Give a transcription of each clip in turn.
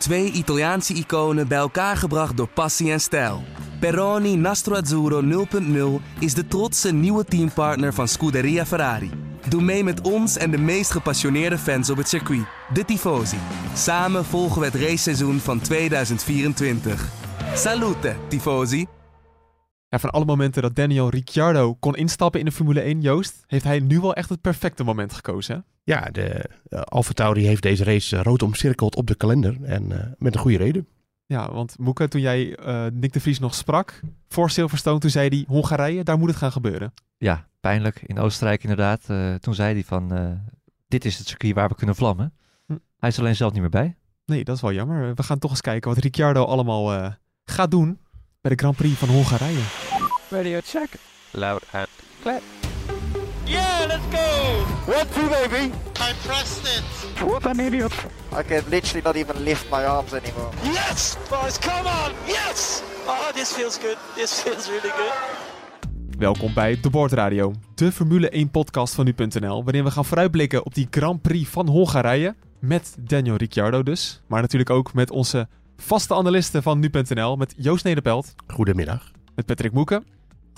Twee Italiaanse iconen bij elkaar gebracht door passie en stijl. Peroni Nastro Azzurro 0.0 is de trotse nieuwe teampartner van Scuderia Ferrari. Doe mee met ons en de meest gepassioneerde fans op het circuit, de Tifosi. Samen volgen we het raceseizoen van 2024. Salute, Tifosi! Van alle momenten dat Daniel Ricciardo kon instappen in de Formule 1, Joost, heeft hij nu wel echt het perfecte moment gekozen. Ja, de uh, Alfa Tauri heeft deze race eh, rood omcirkeld op de kalender. En eh, met een goede reden. Ja, want Moeke, toen jij eh, Nick de Vries nog sprak voor Silverstone, toen zei hij Hongarije, daar moet het gaan gebeuren. Ja, pijnlijk. In Oostenrijk inderdaad. Eh, toen zei hij van, eh, dit is het circuit waar we kunnen vlammen. Hm. Hij is alleen zelf niet meer bij. Nee, dat is wel jammer. We gaan toch eens kijken wat Ricciardo allemaal eh, gaat doen bij de Grand Prix van Hongarije. Radio check. Loud and clear. Yeah, let's go! One, two, baby. I pressed it. What an idiot. I can literally not even lift my arms anymore. Yes, boys, come on! Yes! Oh, this feels good. This feels really good. Welkom bij De Boordradio, de Formule 1 podcast van nu.nl, waarin we gaan vooruitblikken op die Grand Prix van Hongarije. Met Daniel Ricciardo dus, maar natuurlijk ook met onze vaste analisten van nu.nl, met Joost Nederpelt, Goedemiddag. met Patrick Moeken.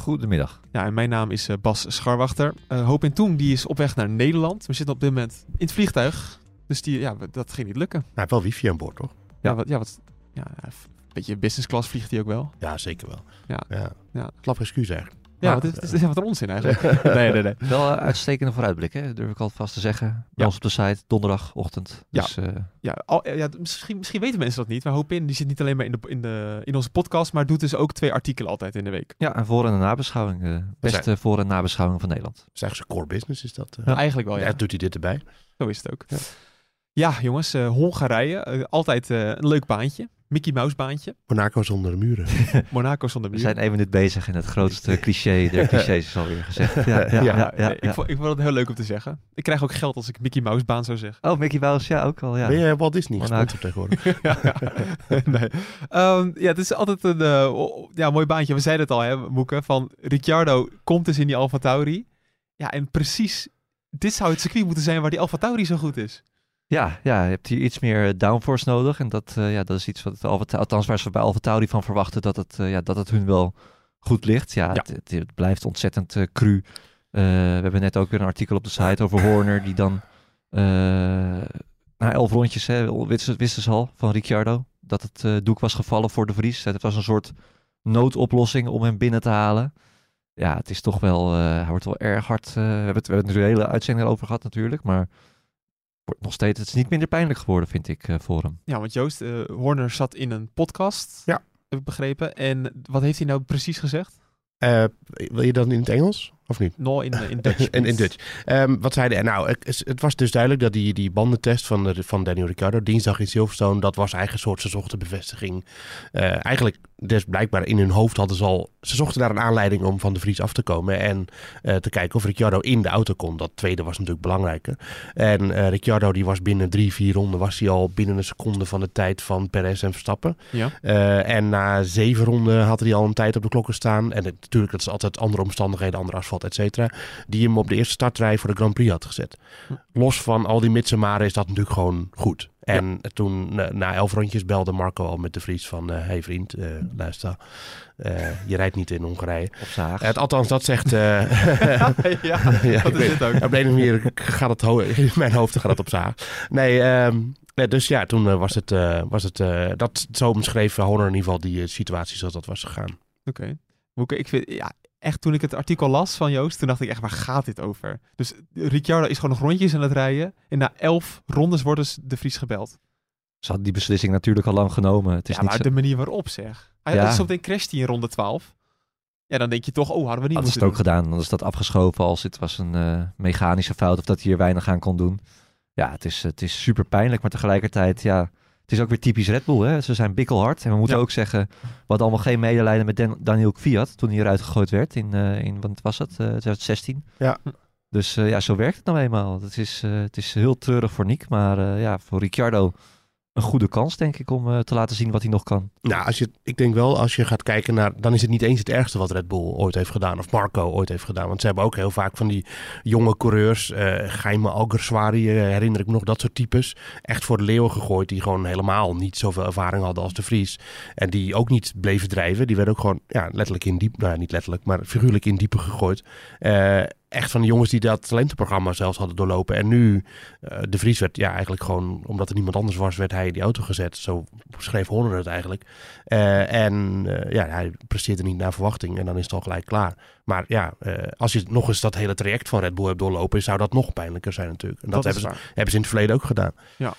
Goedemiddag. Ja, en mijn naam is eh, Bas Scharwachter. Eh Hoop in Toen, die is op weg naar Nederland. We zitten op dit moment in het vliegtuig, dus die, ja, dat ging niet lukken. Hij heeft wel wifi aan boord, toch? Ja, wat, ja, wat, ja, een beetje business class vliegt hij ook wel. Ja, zeker wel. Ja. ja. Ja. Slap excuus eigenlijk. Ja, Ja. wat is, is wat een onzin eigenlijk. nee, nee, nee. Wel een uitstekende vooruitblik, hè? durf ik al vast te zeggen. Bij Ja. ons op de site, donderdagochtend. Ja. Dus eh, Ja, al, ja misschien, misschien weten mensen dat niet. Maar Hoopin die zit niet alleen maar in, de, in, de, in onze podcast, maar doet dus ook twee artikelen altijd in de week. ja, en voor- en een nabeschouwing. Beste voor- en nabeschouwing van Nederland. Dat is eigenlijk zijn core business, is dat? eh? Nou, eigenlijk wel, ja. Ja, doet hij dit erbij? Zo is het ook. Ja, jongens, eh, Hongarije. eh, altijd eh, een leuk baantje. Mickey Mouse baantje. Monaco zonder de muren. Monaco zonder We muur. zijn één minuut bezig en het grootste cliché der clichés is alweer gezegd. Ja, ja, ja, ja, Nee, ik, vond, ik vond het heel leuk om te zeggen. Ik krijg ook geld als ik Mickey Mouse baan zou zeggen. Oh, Mickey Mouse, ja, ook al. Ja. Ben je Walt Disney Monaco. gesponsord tegenwoordig? ja, ja. nee. Ehm, ja, het is altijd een eh, ja, mooi baantje. We zeiden het al, hè, Moeke, van Ricciardo komt dus in die Alfa Tauri. Ja, en precies, dit zou het circuit moeten zijn waar die Alfa Tauri zo goed is. Ja, ja, je hebt hier iets meer eh, downforce nodig. En dat, eh, ja, dat is iets wat Alfa, althans waar ze bij Alfa Tauri van verwachten dat het, eh, ja, dat het hun wel goed ligt. Ja, Ja. Het, het, het blijft ontzettend cru. We hebben net ook weer een artikel op de site over Horner die dan na elf rondjes, hè, wisten, wisten ze al van Ricciardo, dat het doek was gevallen voor de Vries. Het was een soort noodoplossing om hem binnen te halen. Ja, het is toch wel, hij wordt wel erg hard. we hebben het, we hebben het er een hele uitzending over gehad natuurlijk, maar wordt nog steeds, het is niet minder pijnlijk geworden, vind ik, eh, voor hem. Ja, want Joost, eh, Horner zat in een podcast, Ja. heb ik begrepen. En wat heeft hij nou precies gezegd? Eh, wil je dan in het Engels? Of niet? No, in, in Dutch. in, in Dutch. Ehm, wat zeiden er? Nou, het, het was dus duidelijk dat die, die bandentest van, de, van Daniel Ricciardo dinsdag in Silverstone, dat was eigenlijk een soort, ze zochten bevestiging. Eh, eigenlijk, dus blijkbaar in hun hoofd hadden ze al, ze zochten daar een aanleiding om van de Vries af te komen en eh, te kijken of Ricciardo in de auto kon. Dat tweede was natuurlijk belangrijker. En eh, Ricciardo die was binnen drie, vier ronden, was hij al binnen een seconde van de tijd van Perez en Verstappen. Ja. Eh, en na zeven ronden had hij al een tijd op de klokken staan. En het- natuurlijk, dat is altijd andere omstandigheden, andere asfalt, et cetera. Die hem op de eerste startrij voor de Grand Prix had gezet. Hm. Los van al die mits en maren is dat natuurlijk gewoon goed. En toen, na, elf rondjes, belde Marco al met de Vries van... Hé hey vriend, eh, luister, eh, je rijdt niet in Hongarije. Het, althans, dat zegt... eh, ja, Ja, dat ik is weet- dit ook. op de ene manier gaat het in mijn hoofd gaat het op zaag. Nee, ehm, nee, dus ja, toen eh, was het, eh, was het eh, dat zo omschreef Honor in ieder geval die eh, situatie zoals dat was gegaan. Oké. Moeke, ik vind, ja, echt toen ik het artikel las van Joost, toen dacht ik echt, waar gaat dit over? Dus Ricciardo is gewoon nog rondjes aan het rijden. En na elf rondes wordt dus de Vries gebeld. Ze hadden die beslissing natuurlijk al lang genomen. Het is ja, niet maar zo, de manier waarop zeg. Hij Ja. Zometeen crasht hij in ronde 12. Ja, dan denk je toch, oh, hadden we niet ze moeten het ook gedaan. Dan is dat afgeschoven als het was een eh, mechanische fout of dat hij hier weinig aan kon doen. Ja, het is, het is super pijnlijk, maar tegelijkertijd, ja, is ook weer typisch Red Bull. Hè? Ze zijn bikkelhard. En we moeten Ja. ook zeggen, we hadden allemaal geen medelijden met Dan- Daniel Kvyat toen hij eruit gegooid werd in, eh, in wat was het, eh 2016. Ja. Dus eh, ja, zo werkt het nou eenmaal. Het is, het is heel treurig voor Nick, maar ja, voor Ricciardo een goede kans, denk ik, om eh, te laten zien wat hij nog kan. Nou, als je, ik denk wel, als je gaat kijken naar... dan is het niet eens het ergste wat Red Bull ooit heeft gedaan... of Marco ooit heeft gedaan. Want ze hebben ook heel vaak van die jonge coureurs... eh Jaime Alguersuari, eh, herinner ik nog, dat soort types... echt voor de leeuwen gegooid... die gewoon helemaal niet zoveel ervaring hadden als de Vries. En die ook niet bleven drijven. Die werden ook gewoon ja, letterlijk in diep... nou, niet letterlijk, maar figuurlijk in diepe gegooid. Echt van de jongens die dat talentenprogramma zelfs hadden doorlopen. En nu, eh, de Vries werd ja eigenlijk gewoon... omdat er niemand anders was, werd hij in die auto gezet. Zo schreef Horner het eigenlijk. Eh, en eh, ja, hij presteerde niet naar verwachting en dan is het al gelijk klaar. Maar ja, als je nog eens dat hele traject van Red Bull hebt doorlopen, zou dat nog pijnlijker zijn natuurlijk. En dat, hebben, ze, hebben ze in het verleden ook gedaan. Ja,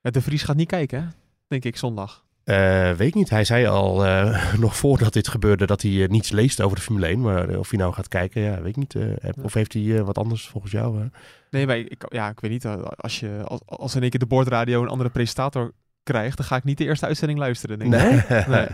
de Vries gaat niet kijken, hè? denk ik, zondag. Eh, weet ik niet. Hij zei al eh, nog voordat dit gebeurde dat hij eh, niets leest over de Formule 1. Maar of hij nou gaat kijken, ja, weet ik niet. Of heeft hij wat anders volgens jou? Nee, maar ik, ja, ik weet niet. Als, je, als, als in één keer de boordradio een andere presentator krijgt, dan ga ik niet de eerste uitzending luisteren. Denk ik. Nee. Nee.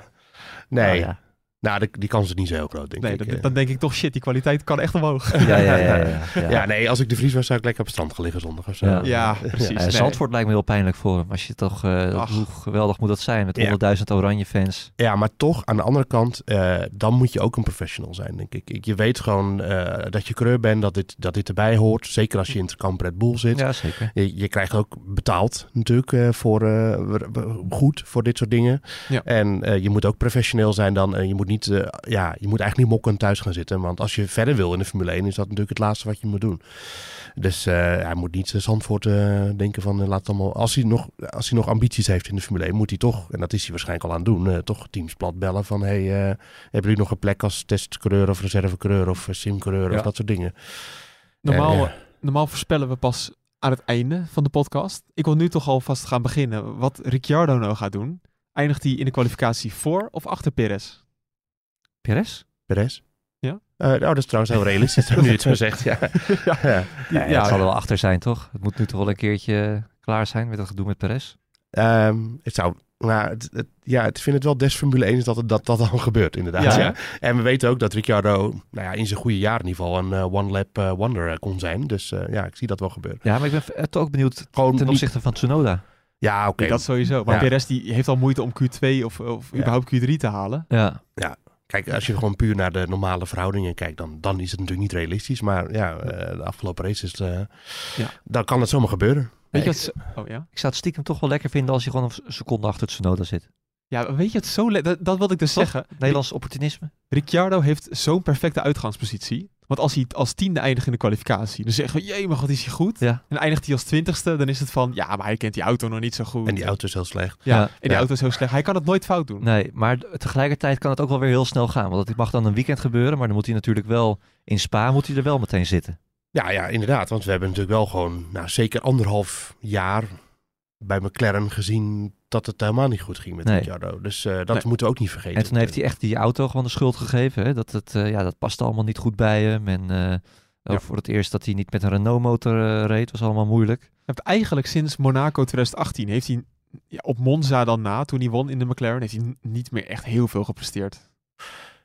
nee. Nou ja. Nou, de, die kans is niet zo heel groot, denk Nee, ik. dan, eh. dan denk ik toch, shit, die kwaliteit kan echt omhoog. Ja, ja, ja. ja, ja. ja. nee, als ik de Vries was, zou ik lekker op het strand gaan liggen zondag of zo. Ja. Ja, precies. Nee. Zandvoort lijkt me heel pijnlijk voor hem. Als je toch, eh, hoe geweldig moet dat zijn met Ja. 100.000 oranje fans. Ja, maar toch, aan de andere kant, eh, dan moet je ook een professional zijn, denk ik. Je weet gewoon eh, dat je creur bent, dat dit, dat dit erbij hoort. Zeker als je in het kamp Red Bull zit. Ja, zeker. Je, je krijgt ook betaald natuurlijk eh, voor, eh, goed voor dit soort dingen. Ja. En eh, je moet ook professioneel zijn dan. En je moet, niet, eh, ja, je moet eigenlijk niet mokken thuis gaan zitten. Want als je verder wil in de Formule 1, is dat natuurlijk het laatste wat je moet doen. Dus eh, hij moet niet Zandvoort eh denken van eh, laat allemaal. Als hij, nog, als hij nog ambities heeft in de Formule 1, moet hij toch, en dat is hij waarschijnlijk al aan het doen, eh, toch teams plat bellen van hey, eh, hebben jullie nog een plek als testcoureur of reservecoureur of eh, simcoureur Ja. of dat soort dingen. Normaal, normaal voorspellen we pas aan het einde van de podcast. Ik wil nu toch alvast gaan beginnen. Wat Ricciardo nou gaat doen. Eindigt hij in de kwalificatie voor of achter Perez? Perez? Perez? Ja? Eh, nou, dat is trouwens heel realistisch, nu je het zo zegt. Ja. Ja. Ja. Ja, Ja. het zal er wel achter zijn, toch? Het moet nu toch wel een keertje klaar zijn met dat gedoe met Perez. Ehm, het zou, nou, het, het- ja, ik vind het wel des Formule 1 is dat het, dat, dat dan gebeurt, inderdaad. Ja, Ja? En we weten ook dat Ricciardo nou ja, in zijn goede jaar in ieder geval een eh, one-lap eh, wonder kon zijn. Dus eh, ja, ik zie dat wel gebeuren. Ja, maar ik ben toch ook benieuwd Gewoon ten niet- opzichte van Tsunoda. Ja, oké. Dat sowieso. Maar Ja. Perez die heeft al moeite om Q2 of, of Ja. überhaupt Q3 te halen. Ja, Kijk, als je gewoon puur naar de normale verhoudingen kijkt, dan, dan is het natuurlijk niet realistisch. Maar ja, eh, de afgelopen race is het, eh, Ja. dan kan het zomaar gebeuren. Weet je ik- wat... Oh ja? ik zou het stiekem toch wel lekker vinden als je gewoon een seconde achter Tsunoda zit. Ja, weet je het zo... Dat, dat wilde ik dus Toch? zeggen. Nederlands opportunisme. Ricciardo heeft zo'n perfecte uitgangspositie. Want als hij als tiende eindigt in de kwalificatie, dan zeggen we, jee, maar wat is hij goed? Ja. En eindigt hij als twintigste, dan is het van, ja, maar hij kent die auto nog niet zo goed. En die auto is heel slecht. Ja, Ja. en die Ja. auto is zo slecht. Hij kan het nooit fout doen. Nee, maar tegelijkertijd kan het ook wel weer heel snel gaan. Want het mag dan een weekend gebeuren, maar dan moet hij natuurlijk wel in Spa moet hij er wel meteen zitten. Ja, ja, inderdaad. Want we hebben natuurlijk wel gewoon, nou, zeker anderhalf jaar bij McLaren gezien dat het helemaal niet goed ging met Nee. Ricciardo. Dus eh, dat Nee. moeten we ook niet vergeten. En toen heeft hij echt die auto gewoon de schuld gegeven. Hè? Dat, het, eh, ja, dat paste allemaal niet goed bij hem. En eh, Ja. voor het eerst dat hij niet met een Renault-motor eh, reed, was allemaal moeilijk. Heeft eigenlijk sinds Monaco 2018, heeft hij ja, op Monza dan na, toen hij won in de McLaren, heeft hij niet meer echt heel veel gepresteerd.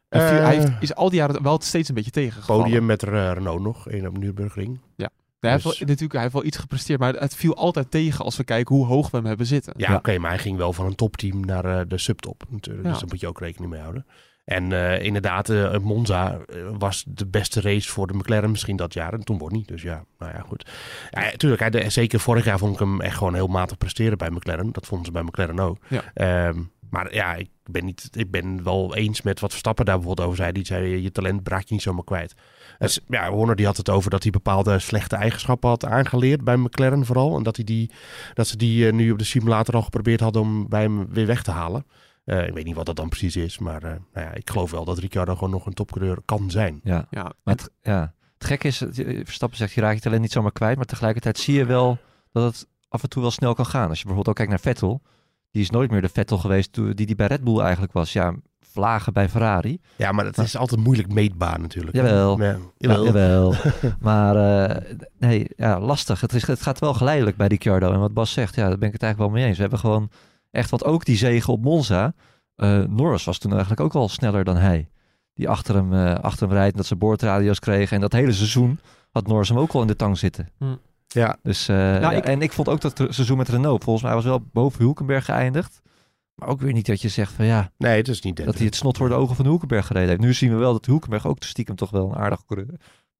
Hij, Eh, heeft, is al die jaren wel steeds een beetje tegengevallen. Podium met Renault nog, één op Nürburgring. Hij heeft, wel, dus- natuurlijk, hij heeft wel iets gepresteerd, maar het viel altijd tegen als we kijken hoe hoog we hem hebben zitten. Ja, Ja. oké, maar hij ging wel van een topteam naar eh, de subtop natuurlijk. Ja. Dus daar moet je ook rekening mee houden. En eh, inderdaad, eh, Monza was de beste race voor de McLaren misschien dat jaar. En toen won hij. Dus ja, nou ja, goed. Ja, tuurlijk, hij, de- zeker vorig jaar vond ik hem echt gewoon heel matig presteren bij McLaren. Dat vonden ze bij McLaren ook. Ja. Ehm, maar ja, ik ben, niet, ik ben wel eens met wat Verstappen daar bijvoorbeeld over zei. Die zei, je talent braak je niet zomaar kwijt. Dus, ja, Horner die had het over dat hij bepaalde slechte eigenschappen had aangeleerd bij McLaren vooral. En dat, hij die, dat ze die eh, nu op de simulator al geprobeerd hadden om bij hem weer weg te halen. Eh, ik weet niet wat dat dan precies is, maar eh, nou ja, ik geloof wel dat Ricciardo gewoon nog een topcoureur kan zijn. Ja. Ja, Maar het, ja, het gekke is, Verstappen zegt, je raakt je talent niet zomaar kwijt. Maar tegelijkertijd zie je wel dat het af en toe wel snel kan gaan. Als je bijvoorbeeld ook kijkt naar Vettel. Die is nooit meer de Vettel geweest toen- die die bij Red Bull eigenlijk was. Ja, vlagen bij Ferrari. Ja, maar het is altijd moeilijk meetbaar natuurlijk. Jawel. Ja, Ja, jawel. jawel. maar eh, nee, ja, lastig. Het, is, het gaat wel geleidelijk bij Ricciardo. En wat Bas zegt, ja, daar ben ik het eigenlijk wel mee eens. We hebben gewoon echt, wat ook die zegen op Monza. eh, Norris was toen eigenlijk ook al sneller dan hij. Die achter hem, eh, achter hem rijdt en dat ze boordradio's kregen. En dat hele seizoen had Norris hem ook al in de tang zitten. Ja. Dus, eh, Nou, ik- En ik vond ook dat het seizoen met Renault, volgens mij was wel boven Hulkenberg geëindigd. Maar ook weer niet dat je zegt van ja, Nee, het is niet dat hij het snot voor de ogen van Hulkenberg gereden heeft. Nu zien we wel dat Hulkenberg ook stiekem toch wel een aardige coureur,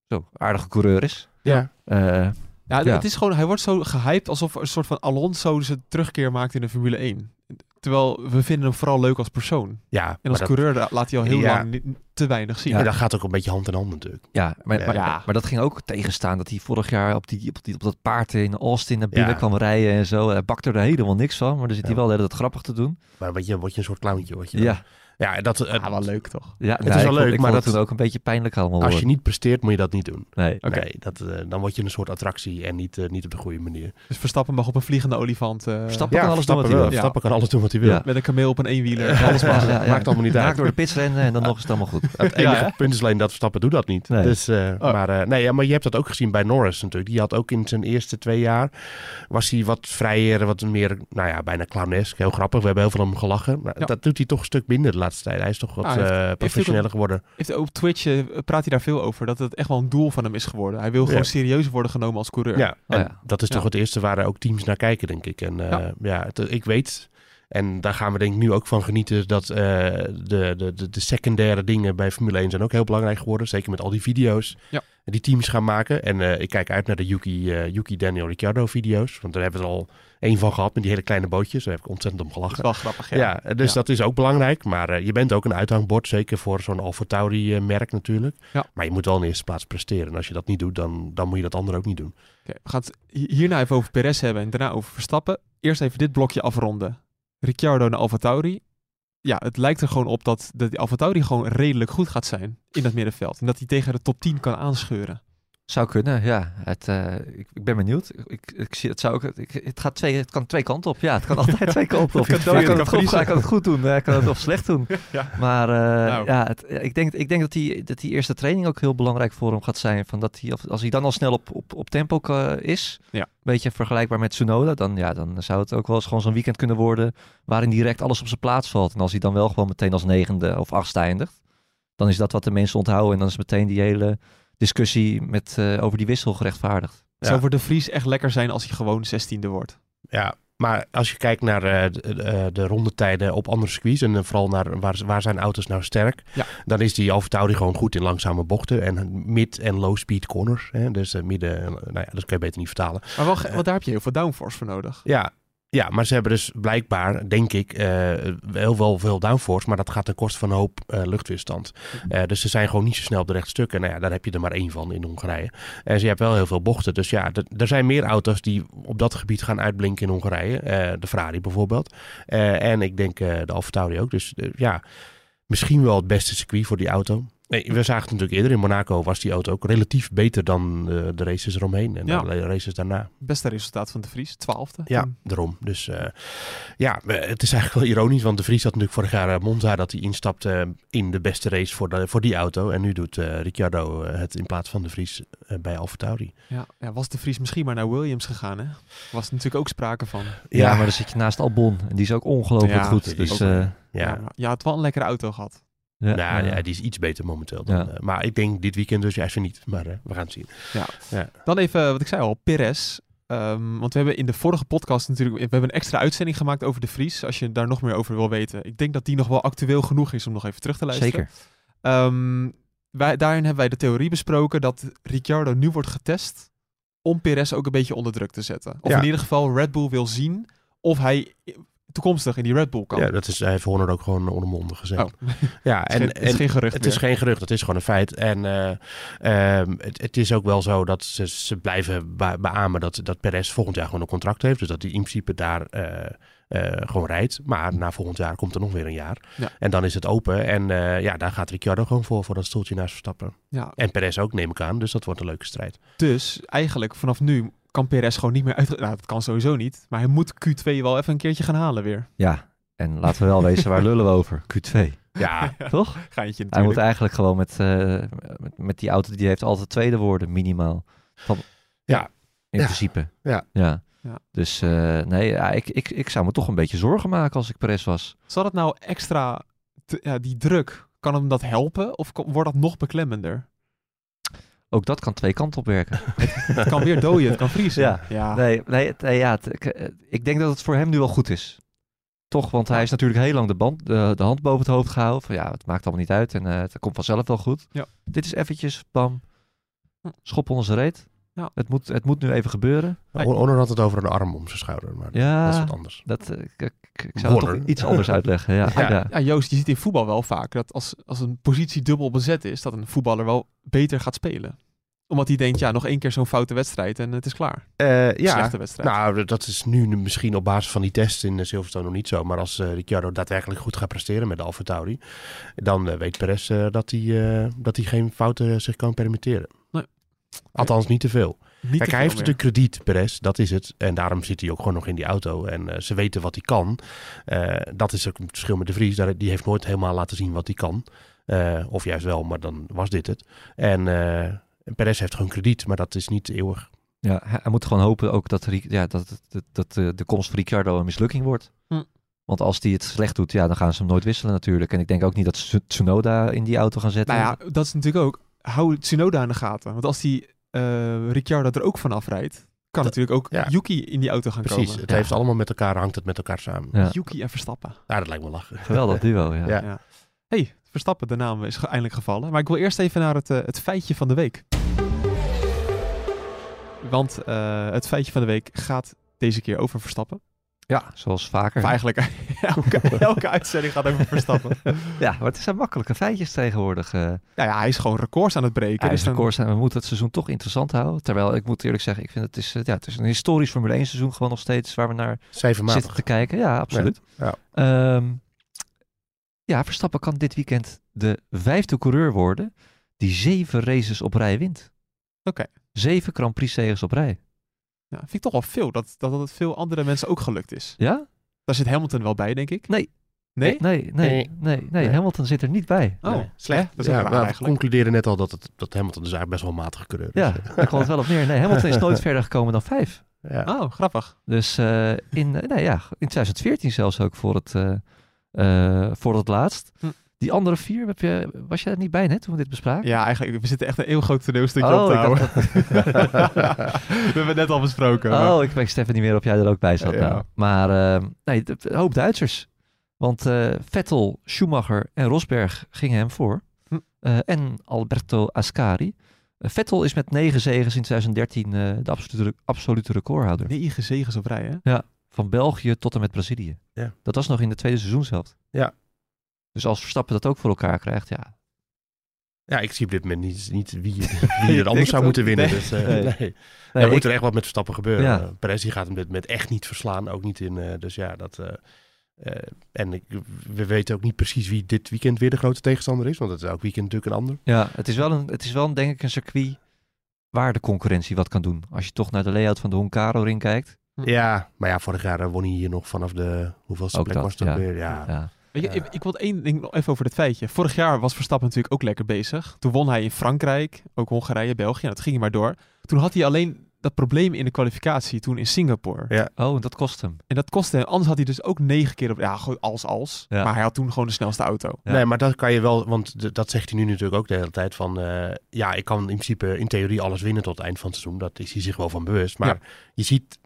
zo, aardige coureur is. Ja. Eh, Ja, Ja. het is gewoon, hij wordt zo gehyped alsof een soort van Alonso zijn terugkeer maakt in de Formule 1. Terwijl we vinden hem vooral leuk als persoon. Ja, En als dat, coureur laat hij al heel Ja. lang niet- te weinig zien. ja, dat gaat ook een beetje hand in hand natuurlijk. ja, maar, Ja. maar, dat ging ook tegenstaan dat hij vorig jaar op, die, op, die, op dat paard in Austin naar binnen Ja. kwam rijden en zo. Hij bakte er helemaal niks van, maar dan zit hij wel de hele tijd grappig te doen. Maar word je, word je een soort clowntje. Word je dan. Ja, ja dat, Ja, wel leuk toch? ja is nee, wel vond- leuk, maar het dat- toen ook een beetje pijnlijk allemaal als je niet presteert, moet je dat niet doen. Nee. Oké. Nee, dat, eh, dan word je een soort attractie en niet, eh, niet op de goede manier. Dus Verstappen mag op een vliegende olifant eh, Verstappen kan alles doen wat hij wil. Verstappen kan alles doen wat hij wil. Ja. met een kameel op een eenwieler. Ja, Alles mag. ja, ja. Maakt allemaal niet Raak uit. door de pits rennen en dan nog is het allemaal goed. Het enige punt is alleen dat Verstappen doet dat niet. Nee. Dus, eh, Oh. maar, eh, nee, ja, maar je hebt dat ook gezien bij Norris natuurlijk. Die had ook in zijn eerste twee jaar... was hij wat vrijer, wat meer, nou ja, bijna clownesk. Heel grappig. We hebben heel veel om hem gelachen. Maar dat doet hij toch een stuk minder de laatste tijd. Hij is toch wat Ah, eh, heeft professioneler geworden. Heeft op Twitch eh, praat hij daar veel over. Dat het echt wel een doel van hem is geworden. Hij wil gewoon Ja. serieus worden genomen als coureur. Ja, en ja. dat is toch het eerste waar ook teams naar kijken, denk ik. En eh, Ja. het- ik weet... En daar gaan we denk ik nu ook van genieten dat de, de, de, de secundaire dingen bij Formule 1 zijn ook heel belangrijk geworden. Zeker met al die video's Ja. Die teams gaan maken. En eh, ik kijk uit naar de Yuki, eh, Yuki Daniel Ricciardo video's. Want daar hebben we er al één van gehad met die hele kleine bootjes. Daar heb ik ontzettend om Dat is gelachen. wel grappig. Ja. Ja, dus Ja. dat is ook belangrijk. Maar eh, je bent ook een uithangbord, zeker voor zo'n Alfa Tauri merk natuurlijk. Ja. Maar je moet wel in eerste plaats presteren. En als je dat niet doet, dan, dan moet je dat andere ook niet doen. Oké, we gaan het hi- hierna even over Perez hebben en daarna over Verstappen. Eerst even dit blokje afronden. Ricciardo naar AlphaTauri. Ja, het lijkt er gewoon op dat de AlphaTauri gewoon redelijk goed gaat zijn in dat middenveld. En dat hij tegen de top 10 kan aanscheuren. Zou kunnen, ja. Het, eh, ik, ik ben benieuwd. Ik, ik, ik zie, het, zou ook, ik, het, gaat twee, het kan twee kanten op. Ja, het kan altijd twee kanten op. Het kan het het kan goed, kan het goed doen, hij kan het of slecht doen. Ja. Maar eh, Nou. ja, het, ik, denk, ik denk dat die, dat die eerste training ook heel belangrijk voor hem gaat zijn. Van dat hij, als hij dan al snel op, op, op tempo eh, is, Ja. een beetje vergelijkbaar met Tsunoda, dan, ja, dan zou het ook wel eens gewoon zo'n weekend kunnen worden waarin direct alles op zijn plaats valt. En als hij dan wel gewoon meteen als negende of achtste eindigt, dan is dat wat de mensen onthouden. En dan is meteen die hele discussie met, eh, over die wissel gerechtvaardigd. Ja. Zou voor de Vries echt lekker zijn als hij gewoon 16e wordt. Ja, maar als je kijkt naar eh, de, de, de rondetijden op andere circuits en eh, vooral naar waar, waar zijn auto's nou sterk, Ja. dan is die Alfa Tauri gewoon goed in langzame bochten en mid- en low-speed corners. Hè? Dus eh, midden, eh, nou ja, dat kan je beter niet vertalen. Maar wel, want daar heb je heel veel downforce voor nodig. Ja, ja, maar ze hebben dus blijkbaar, denk ik, eh heel wel veel downforce, maar dat gaat ten koste van een hoop eh, luchtweerstand. Eh, dus ze zijn gewoon niet zo snel op de rechtstukken. Nou ja, daar heb je er maar één van in Hongarije. En ze hebben wel heel veel bochten. Dus ja, er zijn meer auto's die op dat gebied gaan uitblinken in Hongarije. De Ferrari bijvoorbeeld. En ik denk de Alfa Tauri ook. Dus ja, misschien wel het beste circuit voor die auto. Nee, we zagen het natuurlijk eerder. In Monaco was die auto ook relatief beter dan eh, de races eromheen. En Ja. de races daarna. Beste resultaat van de Vries, 12e. Ja, daarom. Dus eh, ja, het is eigenlijk wel ironisch, want de Vries had natuurlijk vorig jaar eh, Monza dat hij instapte in de beste race voor, de, voor die auto. En nu doet eh, Ricciardo het in plaats van de Vries bij AlphaTauri. Ja, ja, was de Vries misschien maar naar Williams gegaan, hè? Was er natuurlijk ook sprake van. Ja, maar dan zit je naast Albon. En die is ook ongelooflijk Ja, goed. Dus is eh, Ja, Ja, je had wel een lekkere auto gehad. Ja, nou, ja. ja, die is iets beter momenteel. Dan, Ja. eh, maar ik denk dit weekend dus juist weer niet. Maar eh, we gaan het zien. Dan even, wat ik zei al, Perez. Ehm, want we hebben in de vorige podcast natuurlijk, we hebben een extra uitzending gemaakt over de Vries. Als je daar nog meer over wil weten. Ik denk dat die nog wel actueel genoeg is om nog even terug te luisteren. Zeker. Ehm, wij, daarin hebben wij de theorie besproken dat Ricciardo nu wordt getest om Perez ook een beetje onder druk te zetten. Of Ja. in ieder geval Red Bull wil zien of hij toekomstig in die Red Bull kan. Ja, dat is, hij heeft Horner ook gewoon ondermondig gezegd. Oh, Ja, het is en, geen- het is en geen gerucht Het is geen gerucht, het is gewoon een feit. En eh, ehm, het, het is ook wel zo dat ze, ze blijven be- beamen dat, dat Perez volgend jaar gewoon een contract heeft. Dus dat hij in principe daar eh, eh, gewoon rijdt. Maar na volgend jaar komt er nog weer een jaar. Ja. En dan is het open. En ja, daar gaat Ricciardo gewoon voor, voor dat stoeltje naast Verstappen. Ja, En Perez ook, neem ik aan. Dus dat wordt een leuke strijd. dus eigenlijk vanaf nu kan Perez gewoon niet meer uit... Nou, dat kan sowieso niet. Maar hij moet Q2 wel even een keertje gaan halen weer. Ja, en laten we wel wezen, waar lullen we over? Q2, Ja, toch? Geintje Hij moet natuurlijk. eigenlijk gewoon met, eh, met, met die auto die heeft altijd tweede worden, minimaal. Van, Ja. In Ja. principe. Ja. ja. Ja. Dus eh, nee, ja, ik, ik, ik zou me toch een beetje zorgen maken als ik Perez was. Zal het nou extra... te- ja, die druk, kan hem dat helpen? Of wordt dat nog beklemmender? Ook dat kan twee kanten op werken. Het kan weer dooien, het kan vriezen. Ja. ja. Nee, nee, het- nee, ja, het- ik, eh, ik denk dat het voor hem nu wel goed is. Toch, want hij is natuurlijk heel lang de, band, de, de hand boven het hoofd gehouden. Van ja, het maakt allemaal niet uit en eh, het komt vanzelf wel goed. Ja. Dit is eventjes, bam, schop onder zijn reet. Ja. Het, moet, het moet nu even gebeuren. Hon- Honor had het over een arm om zijn schouder, maar Ja. dat is wat anders. Dat, eh, ik, ik, ik zou het toch iets anders uitleggen. Ja, Ja. ja. Ja, Joost, je ziet in voetbal wel vaak dat als, als een positie dubbel bezet is, dat een voetballer wel beter gaat spelen. Omdat hij denkt, ja, nog één keer zo'n foute wedstrijd en het is klaar. Eh, ja, Slechte wedstrijd. nou, dat is nu misschien op basis van die test in eh, Silverstone nog niet zo. Maar als eh Ricciardo daadwerkelijk goed gaat presteren met de Alfa Tauri, dan weet Perez eh, dat, hij, eh, dat hij geen fouten zich kan permitteren. Althans, niet te veel. Niet te Kijk, hij veel heeft meer. natuurlijk krediet, Perez, dat is het. En daarom zit hij ook gewoon nog in die auto. En eh, ze weten wat hij kan. Eh, dat is ook het verschil met de Vries. Daar, die heeft nooit helemaal laten zien wat hij kan. Eh, of juist wel, maar dan was dit het. En eh, Perez heeft gewoon krediet, maar dat is niet eeuwig. Ja, hij, moet gewoon hopen ook dat, ja, dat, dat, eh, de komst van Ricciardo een mislukking wordt. Hm. Want als hij het slecht doet, ja, dan gaan ze hem nooit wisselen natuurlijk. En ik denk ook niet dat ze Tsunoda in die auto gaan zetten. Nou ja, dat is natuurlijk ook, hou Tsunoda in de gaten. Want als die eh Ricciardo er ook van afrijdt, kan Dat- natuurlijk ook ja. Yuki in die auto gaan Precies, komen. het Ja. heeft allemaal met elkaar, hangt het met elkaar samen. Ja, Ja. Yuki en Verstappen. dat lijkt me lachen. Geweldig duo, ja. Ja. hey, Verstappen, de naam is ge- eindelijk gevallen. Maar ik wil eerst even naar het, eh, het feitje van de week. Want eh, het feitje van de week gaat deze keer over Verstappen. Ja, zoals vaker. Eigenlijk elke, elke uitzending gaat over Verstappen. Ja, maar het zijn makkelijke feitjes tegenwoordig. eh. ja, ja, hij is gewoon records aan het breken. Hij Dus is dan- records en we moeten het seizoen toch interessant houden. Terwijl ik moet eerlijk zeggen, ik vind het is, eh, ja, het is een historisch Formule 1 seizoen gewoon nog steeds waar we naar Zevenmatig. zitten te kijken. Ja, absoluut. Ja, Ehm, ja, Verstappen kan dit weekend de vijfde coureur worden die zeven races op rij wint. Oké. Zeven Grand Prix zegens op rij. Ja, vind ik toch wel veel. Dat, dat het veel andere mensen ook gelukt is. Ja? Daar zit Hamilton wel bij, denk ik. Nee. Nee? Nee, nee, nee. nee, Nee. Hamilton zit er niet bij. Oh, Nee. slecht. Dat is ja, we eigenlijk. concluderen net al dat, het, dat Hamilton dus eigenlijk best wel een matige coureur is. Ja, daar kwam het wel op neer. Nee, Hamilton is nooit verder gekomen dan vijf. Ja. Oh, grappig. Dus eh, in, nee, ja, in 2014 zelfs ook voor het, eh, eh, voor het laatst. Hm. Die andere vier, heb je, was jij er niet bij net toen we dit bespraken? Ja, eigenlijk, we zitten echt een heel groot toneelstukje Oh, op te houden. dacht we hebben het net al besproken. maar- Oh, ik weet Stefan niet meer of jij er ook bij zat. Ja. nou. Maar eh, nee, de- een hoop Duitsers. Want eh, Vettel, Schumacher en Rosberg gingen hem voor. Hm. Eh, en Alberto Ascari. Vettel is met negen zegens in 2013 eh, de absolute, absolute recordhouder. Negen zegens op rij, hè? Van België tot en met Brazilië. Ja. Dat was nog in de tweede seizoenshelft. Ja. Dus als Verstappen dat ook voor elkaar krijgt, ja. Ja, ik zie op dit moment niet, niet wie, wie er anders zou moeten winnen. Nee. Dus, eh, Nee. nee. Nee, er ik- moet er echt wat met Verstappen gebeuren. Ja. Eh, Perez die gaat hem dit met echt niet verslaan. Ook niet in. eh, dus ja, dat. en ik, we weten ook niet precies wie dit weekend weer de grote tegenstander is. Want het is elk weekend natuurlijk een ander. ja, het is wel, een, het is wel een, denk ik een circuit waar de concurrentie wat kan doen. Als je toch naar de layout van de Huncaro ring kijkt. Ja, maar ja, vorig jaar won hij hier nog vanaf de. Hoeveelste plek dat, was ja. weer? Ja. Ja. Weet je, Ja. ik, ik wil één ding nog even over dit feitje. Vorig jaar was Verstappen natuurlijk ook lekker bezig. Toen won hij in Frankrijk, ook Hongarije, België. Nou, dat ging hij maar door. Toen had hij alleen dat probleem in de kwalificatie toen in Singapore. Ja. Oh, en dat kost hem. En dat kostte hem. Anders had hij dus ook negen keer op... Ja, gewoon als als. Ja. Maar hij had toen gewoon de snelste auto. Ja. Nee, maar dat kan je wel, want dat zegt hij nu natuurlijk ook de hele tijd van, eh, ja, ik kan in principe in theorie alles winnen tot het eind van het seizoen. Dat is hij zich wel van bewust. Maar Ja. je ziet,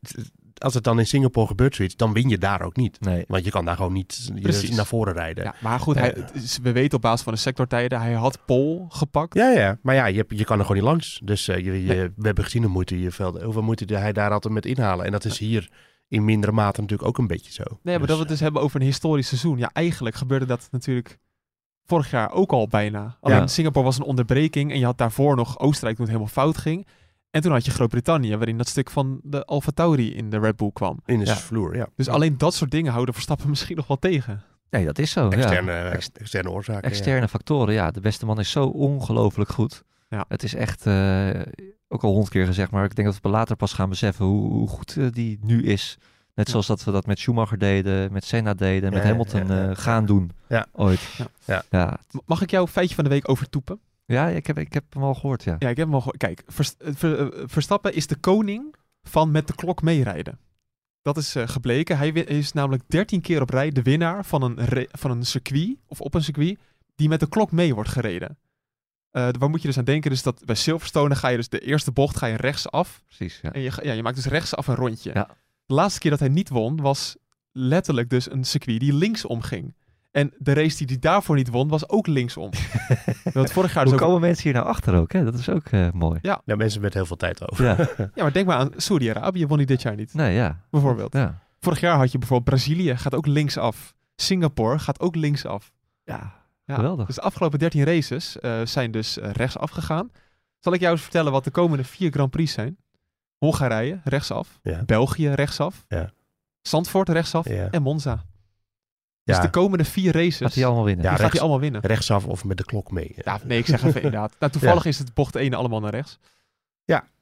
als het dan in Singapore gebeurt zoiets, dan win je daar ook niet. Nee. Want je kan daar gewoon niet Precies. naar voren rijden. Ja, maar goed, hij, Eh. we weten op basis van de sectortijden, hij had pol gepakt. Ja, ja. Maar ja, je, je kan er gewoon niet langs. Dus eh, je, je, we hebben gezien hoe moeite je veld, hoeveel moeite hij daar altijd met inhalen. En dat is hier in mindere mate natuurlijk ook een beetje zo. Nee, maar Dus, dat we het dus hebben over een historisch seizoen. Ja, eigenlijk gebeurde dat natuurlijk vorig jaar ook al bijna. Alleen Ja. Singapore was een onderbreking en je had daarvoor nog Oostenrijk toen het helemaal fout ging. En toen had je Groot-Brittannië, waarin dat stuk van de Alfa Tauri in de Red Bull kwam. in de Ja. vloer, ja. Dus alleen dat soort dingen houden Verstappen misschien nog wel tegen. Nee, dat is zo. Externe, ja. ex- externe oorzaken. ja. Externe factoren, ja. De beste man is zo ongelooflijk goed. Ja. Het is echt, eh, ook al honderd keer gezegd, maar ik denk dat we later pas gaan beseffen hoe, hoe goed eh, die nu is. Net Ja. zoals dat we dat met Schumacher deden, met Senna deden, met Ja, Hamilton ja, ja, eh, ja. gaan doen. Ja. Ooit. Ja. Ja. Ja. M- Mag ik jouw feitje van de week overtoepen? Ja, ik heb, ik heb hem al gehoord, ja. Ja, ik heb hem al gehoord. Kijk, Vers- eh, Ver- eh, Verstappen is de koning van met de klok meerijden. Dat is eh, gebleken. Hij is namelijk 13 keer op rij de winnaar van een, van een circuit, of op een circuit, die met de klok mee wordt gereden. Waar moet je dus aan denken? Dus dat bij Silverstone ga je dus de eerste bocht ga je rechtsaf. Precies, ja. En je, ja, je maakt dus rechtsaf een rondje. Ja. De laatste keer dat hij niet won was letterlijk dus een circuit die linksom ging. En de race die hij daarvoor niet won was ook linksom. Want vorig jaar dus Hoe ook... komen mensen hier nou achter ook? Hè? Dat is ook eh, mooi. Ja, mensen met heel veel tijd over. Ja, Ja, maar denk maar aan Saudi-Arabië won hij dit jaar niet. nee, ja. Bijvoorbeeld. Ja. Vorig jaar had je bijvoorbeeld Brazilië gaat ook linksaf. Singapore gaat ook linksaf. ja. Ja, Geweldig. Dus de afgelopen 13 races eh, zijn dus eh, rechtsaf gegaan. Zal ik jou eens vertellen wat de komende vier Grand Prix zijn? Hongarije, rechtsaf. Ja. België, rechtsaf. Ja. Zandvoort, rechtsaf. Ja. En Monza. Dus de komende vier races Gaat hij allemaal winnen? Ja, die gaat rechts- hij allemaal winnen. Rechtsaf of met de klok mee. Ja, nee, ik zeg even inderdaad. Nou, toevallig is het bocht 1 allemaal naar rechts.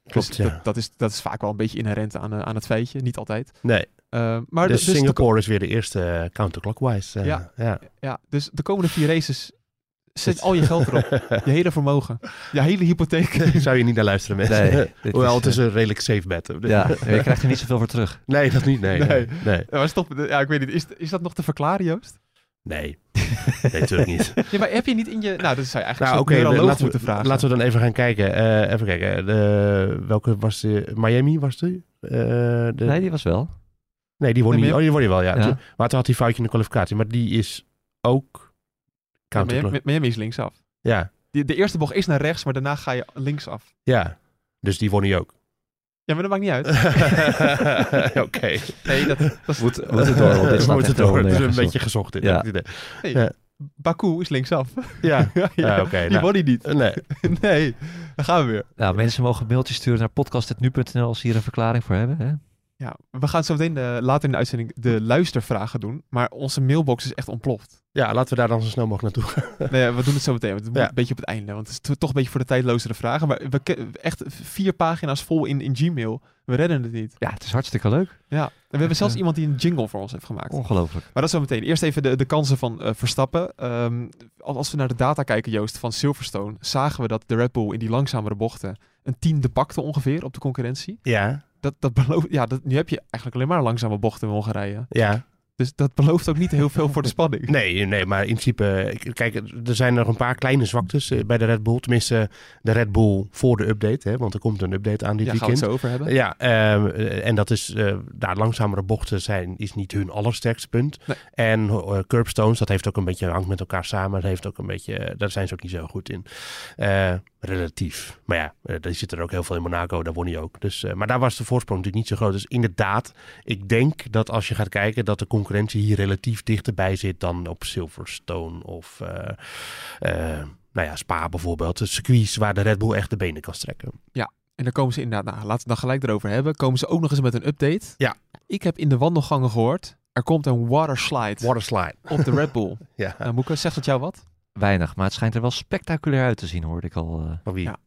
Klopt, Dus ja. dat, dat, is, dat is vaak wel een beetje inherent aan, eh, aan het feitje. Niet altijd. Nee, Eh, maar de- dus de- Singapore is weer de eerste eh, counterclockwise. eh, Ja. ja. ja, dus de komende vier races zet al je geld erop. Je hele vermogen. Je hele hypotheek. Zou je niet naar luisteren, mensen. Nee, Hoewel, het is, is een redelijk safe bet. eh, Ja, je krijgt er niet zoveel voor terug. Nee, dat niet. Nee, nee. Nee. nee. Maar stop. Ja, ik weet niet. Is, is dat nog te verklaren, Joost? Nee, nee natuurlijk niet. Ja, maar heb je niet in je... Nou, dat zou je eigenlijk Nou, neuroloog laten, moeten we, vragen. laten we dan even gaan kijken. Eh, even kijken. De, welke was de? Miami was die? Eh, de, Nee, die was wel. nee, die won Nee, niet. maar- Oh, die won die wel, ja. Ja. Maar toen had hij foutje in de kwalificatie. Maar die is ook. Miami, Miami is linksaf. Ja, Die, de eerste bocht is naar rechts, maar daarna ga je linksaf. ja. Dus die won hij ook. Ja, maar dat maakt niet uit. Oké. Nee, dat, dat is... Moet, moet het door, dit moeten echt door. Het is een beetje gezocht. Dit, Ja. het. Hey, Ja. Baku is linksaf. Ja, ja, Ja, oké, die nou. hij niet. nee. Nee, dan gaan we weer. Nou, mensen mogen een mailtje sturen naar podcast.nu.nl als ze hier een verklaring voor hebben. Hè? Ja, we gaan zo meteen eh, later in de uitzending de luistervragen doen. Maar onze mailbox is echt ontploft. Ja, laten we daar dan zo snel mogelijk naartoe gaan. Nee, we doen het zo meteen. want Het moet Ja. een beetje op het einde. Want het is to- toch een beetje voor de tijdlozere vragen. Maar we echt vier pagina's vol in, in Gmail. We redden het niet. Ja, het is hartstikke leuk. Ja. En we hebben zelfs iemand die een jingle voor ons heeft gemaakt. Ongelooflijk. Maar dat zo meteen. Eerst even de, de kansen van eh, Verstappen. Ehm, als als we naar de data kijken, Joost, van Silverstone, zagen we dat de Red Bull in die langzamere bochten een tiende pakte ongeveer op de concurrentie. Ja, Dat, dat belooft, ja, dat, nu heb je eigenlijk alleen maar langzame bochten in Hongarije. ja. Dus dat belooft ook niet heel veel voor de spanning. Nee, nee, maar in principe, ik- kijk, er zijn nog een paar kleine zwaktes eh, bij de Red Bull. Tenminste, de Red Bull voor de update, hè, want er komt een update aan dit Daar gaan we het weekend. zo over hebben. Ja, ehm, eh, en dat is, eh, daar langzamere bochten zijn, is niet hun allersterkste punt. Nee. En eh, curbstones, dat heeft ook een beetje, hangt met elkaar samen. Dat heeft ook een beetje, eh, daar zijn ze ook niet zo goed in. Eh, relatief. Maar ja, eh, er zit er ook heel veel in Monaco, daar won hij ook. Dus, eh, maar daar was de voorsprong natuurlijk niet zo groot. Dus inderdaad, ik denk dat als je gaat kijken, dat de concurrentie hier relatief dichterbij zit dan op Silverstone of eh, eh, nou ja, Spa bijvoorbeeld. De circuits waar de Red Bull echt de benen kan strekken. En dan komen ze inderdaad, nou, laten we het dan gelijk erover hebben. Komen ze ook nog eens met een update. Ja. Ik heb in de wandelgangen gehoord, er komt een water slide Waterslide. op de Red Bull. Ja, Nou, Moeke, zegt dat jou wat? Weinig, maar het schijnt er wel spectaculair uit te zien, hoorde ik al. eh. van wie? Ja.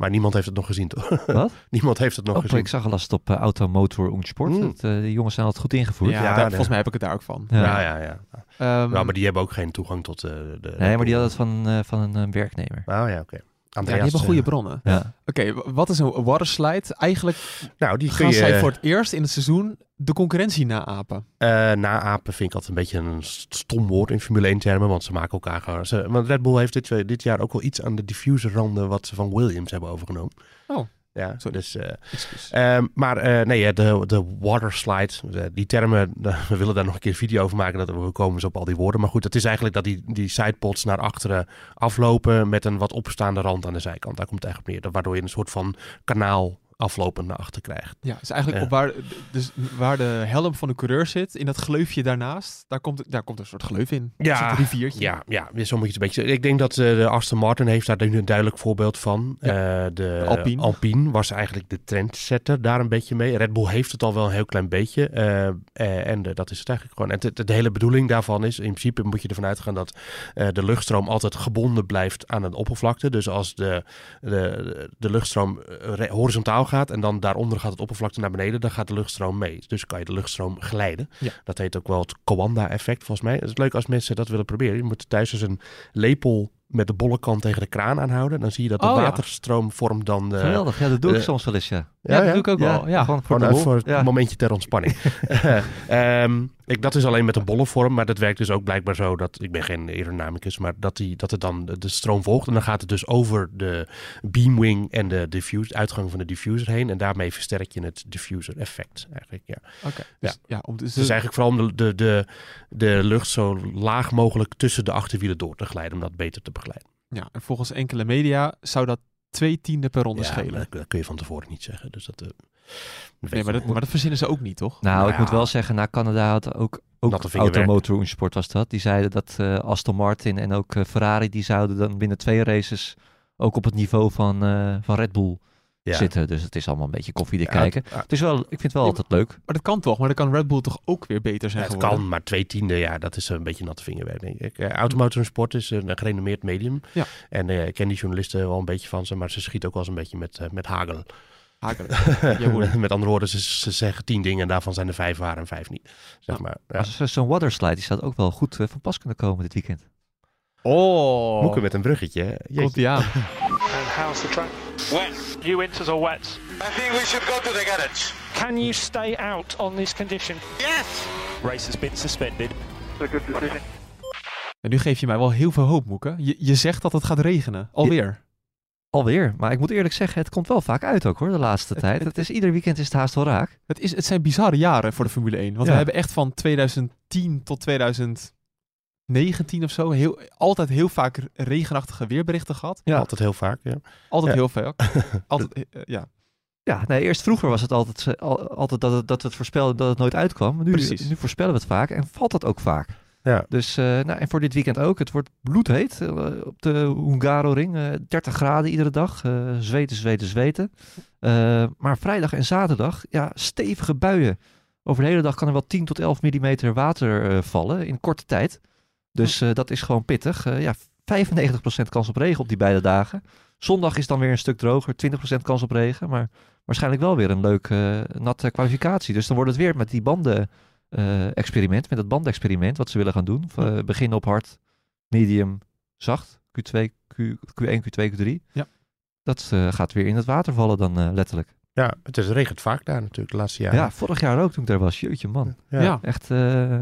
Maar niemand heeft het nog gezien, toch? Wat? niemand heeft het nog Oh, gezien. ik zag al last op uh, Auto, Motor und Sport. Mm. Dat, eh, die jongens zijn altijd goed ingevoerd. Ja, Ja, daar- nee. volgens mij heb ik het daar ook van. Ja. Ja, ja, ja. Ehm, Nou, maar die hebben ook geen toegang tot eh, de... Nee, maar die had het van, eh, van een eh, werknemer. Oh ja, oké. Andreas, die hebben goede eh, bronnen. Ja. Oké, wat is een water slide? Eigenlijk Nou, die gaan je zij voor het eerst in het seizoen de concurrentie naapen. eh, naapen vind ik altijd een beetje een stom woord in Formule 1 termen, want ze maken elkaar gewoon... Ze, want Red Bull heeft dit, dit jaar ook wel iets aan de diffuser randen wat ze van Williams hebben overgenomen. Oh. Ja, Sorry. dus... eh. Ehm, maar eh, nee, ja, de, de water slide, eh, die termen, we willen daar nog een keer een video over maken, dat we komen zo op al die woorden. Maar goed, het is eigenlijk dat die, die sidepods naar achteren aflopen met een wat opstaande rand aan de zijkant. Daar komt het eigenlijk op neer, waardoor je een soort van kanaal aflopend naar achter krijgt. Ja, dus eigenlijk Ja. op waar, dus waar de helm van de coureur zit, in dat gleufje daarnaast, daar komt, daar komt een soort gleuf in. Ja, Een riviertje. Ja, ja, zo moet je het een beetje Ik denk dat eh, de Aston Martin heeft daar nu een duidelijk voorbeeld van. Ja. Eh, de Alpine. Alpine was eigenlijk de trendsetter daar een beetje mee. Red Bull heeft het al wel een heel klein beetje. eh, en dat is het eigenlijk gewoon. En de, hele bedoeling daarvan is, in principe moet je ervan uitgaan dat de luchtstroom altijd gebonden blijft aan een oppervlakte. Dus als de, de, de luchtstroom horizontaal gaat en dan daaronder gaat het oppervlakte naar beneden, dan gaat de luchtstroom mee. Dus kan je de luchtstroom glijden. Ja. Dat heet ook wel het Coanda-effect volgens mij. Het is leuk als mensen dat willen proberen. Je moet thuis dus een lepel met de bolle kant tegen de kraan aanhouden. Dan zie je dat de Oh, ja. waterstroom vormt dan... eh, Geweldig, ja, dat doe ik eh, soms wel eens, ja. Ja, dat doe ik ook wel. Ja. Gewoon voor Gewoon de voor het momentje ter ontspanning. Ehm, ik, dat is alleen met een bolle vorm, maar dat werkt dus ook blijkbaar zo dat, ik ben geen aerodynamicus, maar dat, die, dat het dan de, de stroom volgt. En dan gaat het dus over de beamwing en de diffuse, uitgang van de diffuser heen. En daarmee versterk je het diffuser effect eigenlijk, ja. Oké. Dus, ja. om, dus, Dus eigenlijk vooral om de, de, de, de lucht zo laag mogelijk tussen de achterwielen door te glijden, om dat beter te begeleiden. ja, en volgens enkele media zou dat twee tiende per ronde Ja, schelen. maar dat, dat kun je van tevoren niet zeggen. Dus dat, eh, weet Nee, maar dat, maar dat verzinnen ze ook niet, toch? Nou, Nou ik moet ja. wel zeggen, na Canada had ook, ook. Automotor Sport was dat. Die zeiden dat eh, Aston Martin en ook eh, Ferrari, die zouden dan binnen twee races ook op het niveau van, eh, van Red Bull Ja. zitten. Dus het is allemaal een beetje koffiedik Ja, kijken. Het is wel, ik vind het wel Ja, altijd leuk. Maar dat kan toch? Maar dan kan Red Bull toch ook weer beter zijn het geworden? kan, maar twee tiende, ja, dat is een beetje natte vingerwerk, denk ik. Uh, Automotor Sport is een gerenommeerd medium. Ja. En eh, ik ken die journalisten wel een beetje van ze, maar ze schiet ook wel eens een beetje met, eh, met hagel. Met andere woorden, ze, ze zeggen tien dingen en daarvan zijn er vijf waar en vijf niet. Zeg Ja. maar. Ja. Zo'n waterslide die zou ook wel goed eh, van pas kunnen komen dit weekend. Oh, Moeken met een bruggetje. komt die aan. And how's the track? Wet. You winters or wet? I think we should go to the garage. Can you stay out on this condition? Yes! Race has been suspended. A good decision. En nu geef je mij wel heel veel hoop, Moeke. Je, je zegt dat het gaat regenen. Alweer. Alweer. Maar ik moet eerlijk zeggen, het komt wel vaak uit ook hoor, de laatste Het- tijd. het- Het is, ieder weekend is het haast wel raak. Het, is, het zijn bizarre jaren voor de Formule 1. Want Ja. we hebben echt van 2010 tot 2019 of zo... Heel, altijd heel vaak regenachtige weerberichten gehad. Ja. Altijd heel vaak, ja. Altijd Ja. heel vaak. Altijd, eh, eh, ja. Ja, nee, eerst vroeger was het altijd, eh, al- altijd dat, het, dat we het voorspelden dat het nooit uitkwam. Nu, Precies. nu voorspellen we het vaak en valt het ook vaak. Ja. Dus, eh, nou, en voor dit weekend ook. Het wordt bloedheet op de Hungaroring. eh 30 graden iedere dag. eh, zweten, zweten, zweten. Eh, maar vrijdag en zaterdag, ja, stevige buien. Over de hele dag kan er wel 10 tot 11 millimeter water eh, vallen in korte tijd. Dus eh, dat is gewoon pittig. Eh, ja, 95% kans op regen op die beide dagen. Zondag is dan weer een stuk droger, 20% kans op regen. Maar waarschijnlijk wel weer een leuk eh, natte kwalificatie. Dus dan wordt het weer met die banden eh, experiment, met het bandexperiment wat ze willen gaan doen. Uh, beginnen op hard, medium, zacht, Q2, Q, Q1, Q2, Q3. Ja. Dat gaat weer in het water vallen dan letterlijk. Ja, het is, regent vaak daar natuurlijk de laatste jaren. Ja, vorig jaar ook toen ik daar was. Jeetje man. Ja. Ja. Echt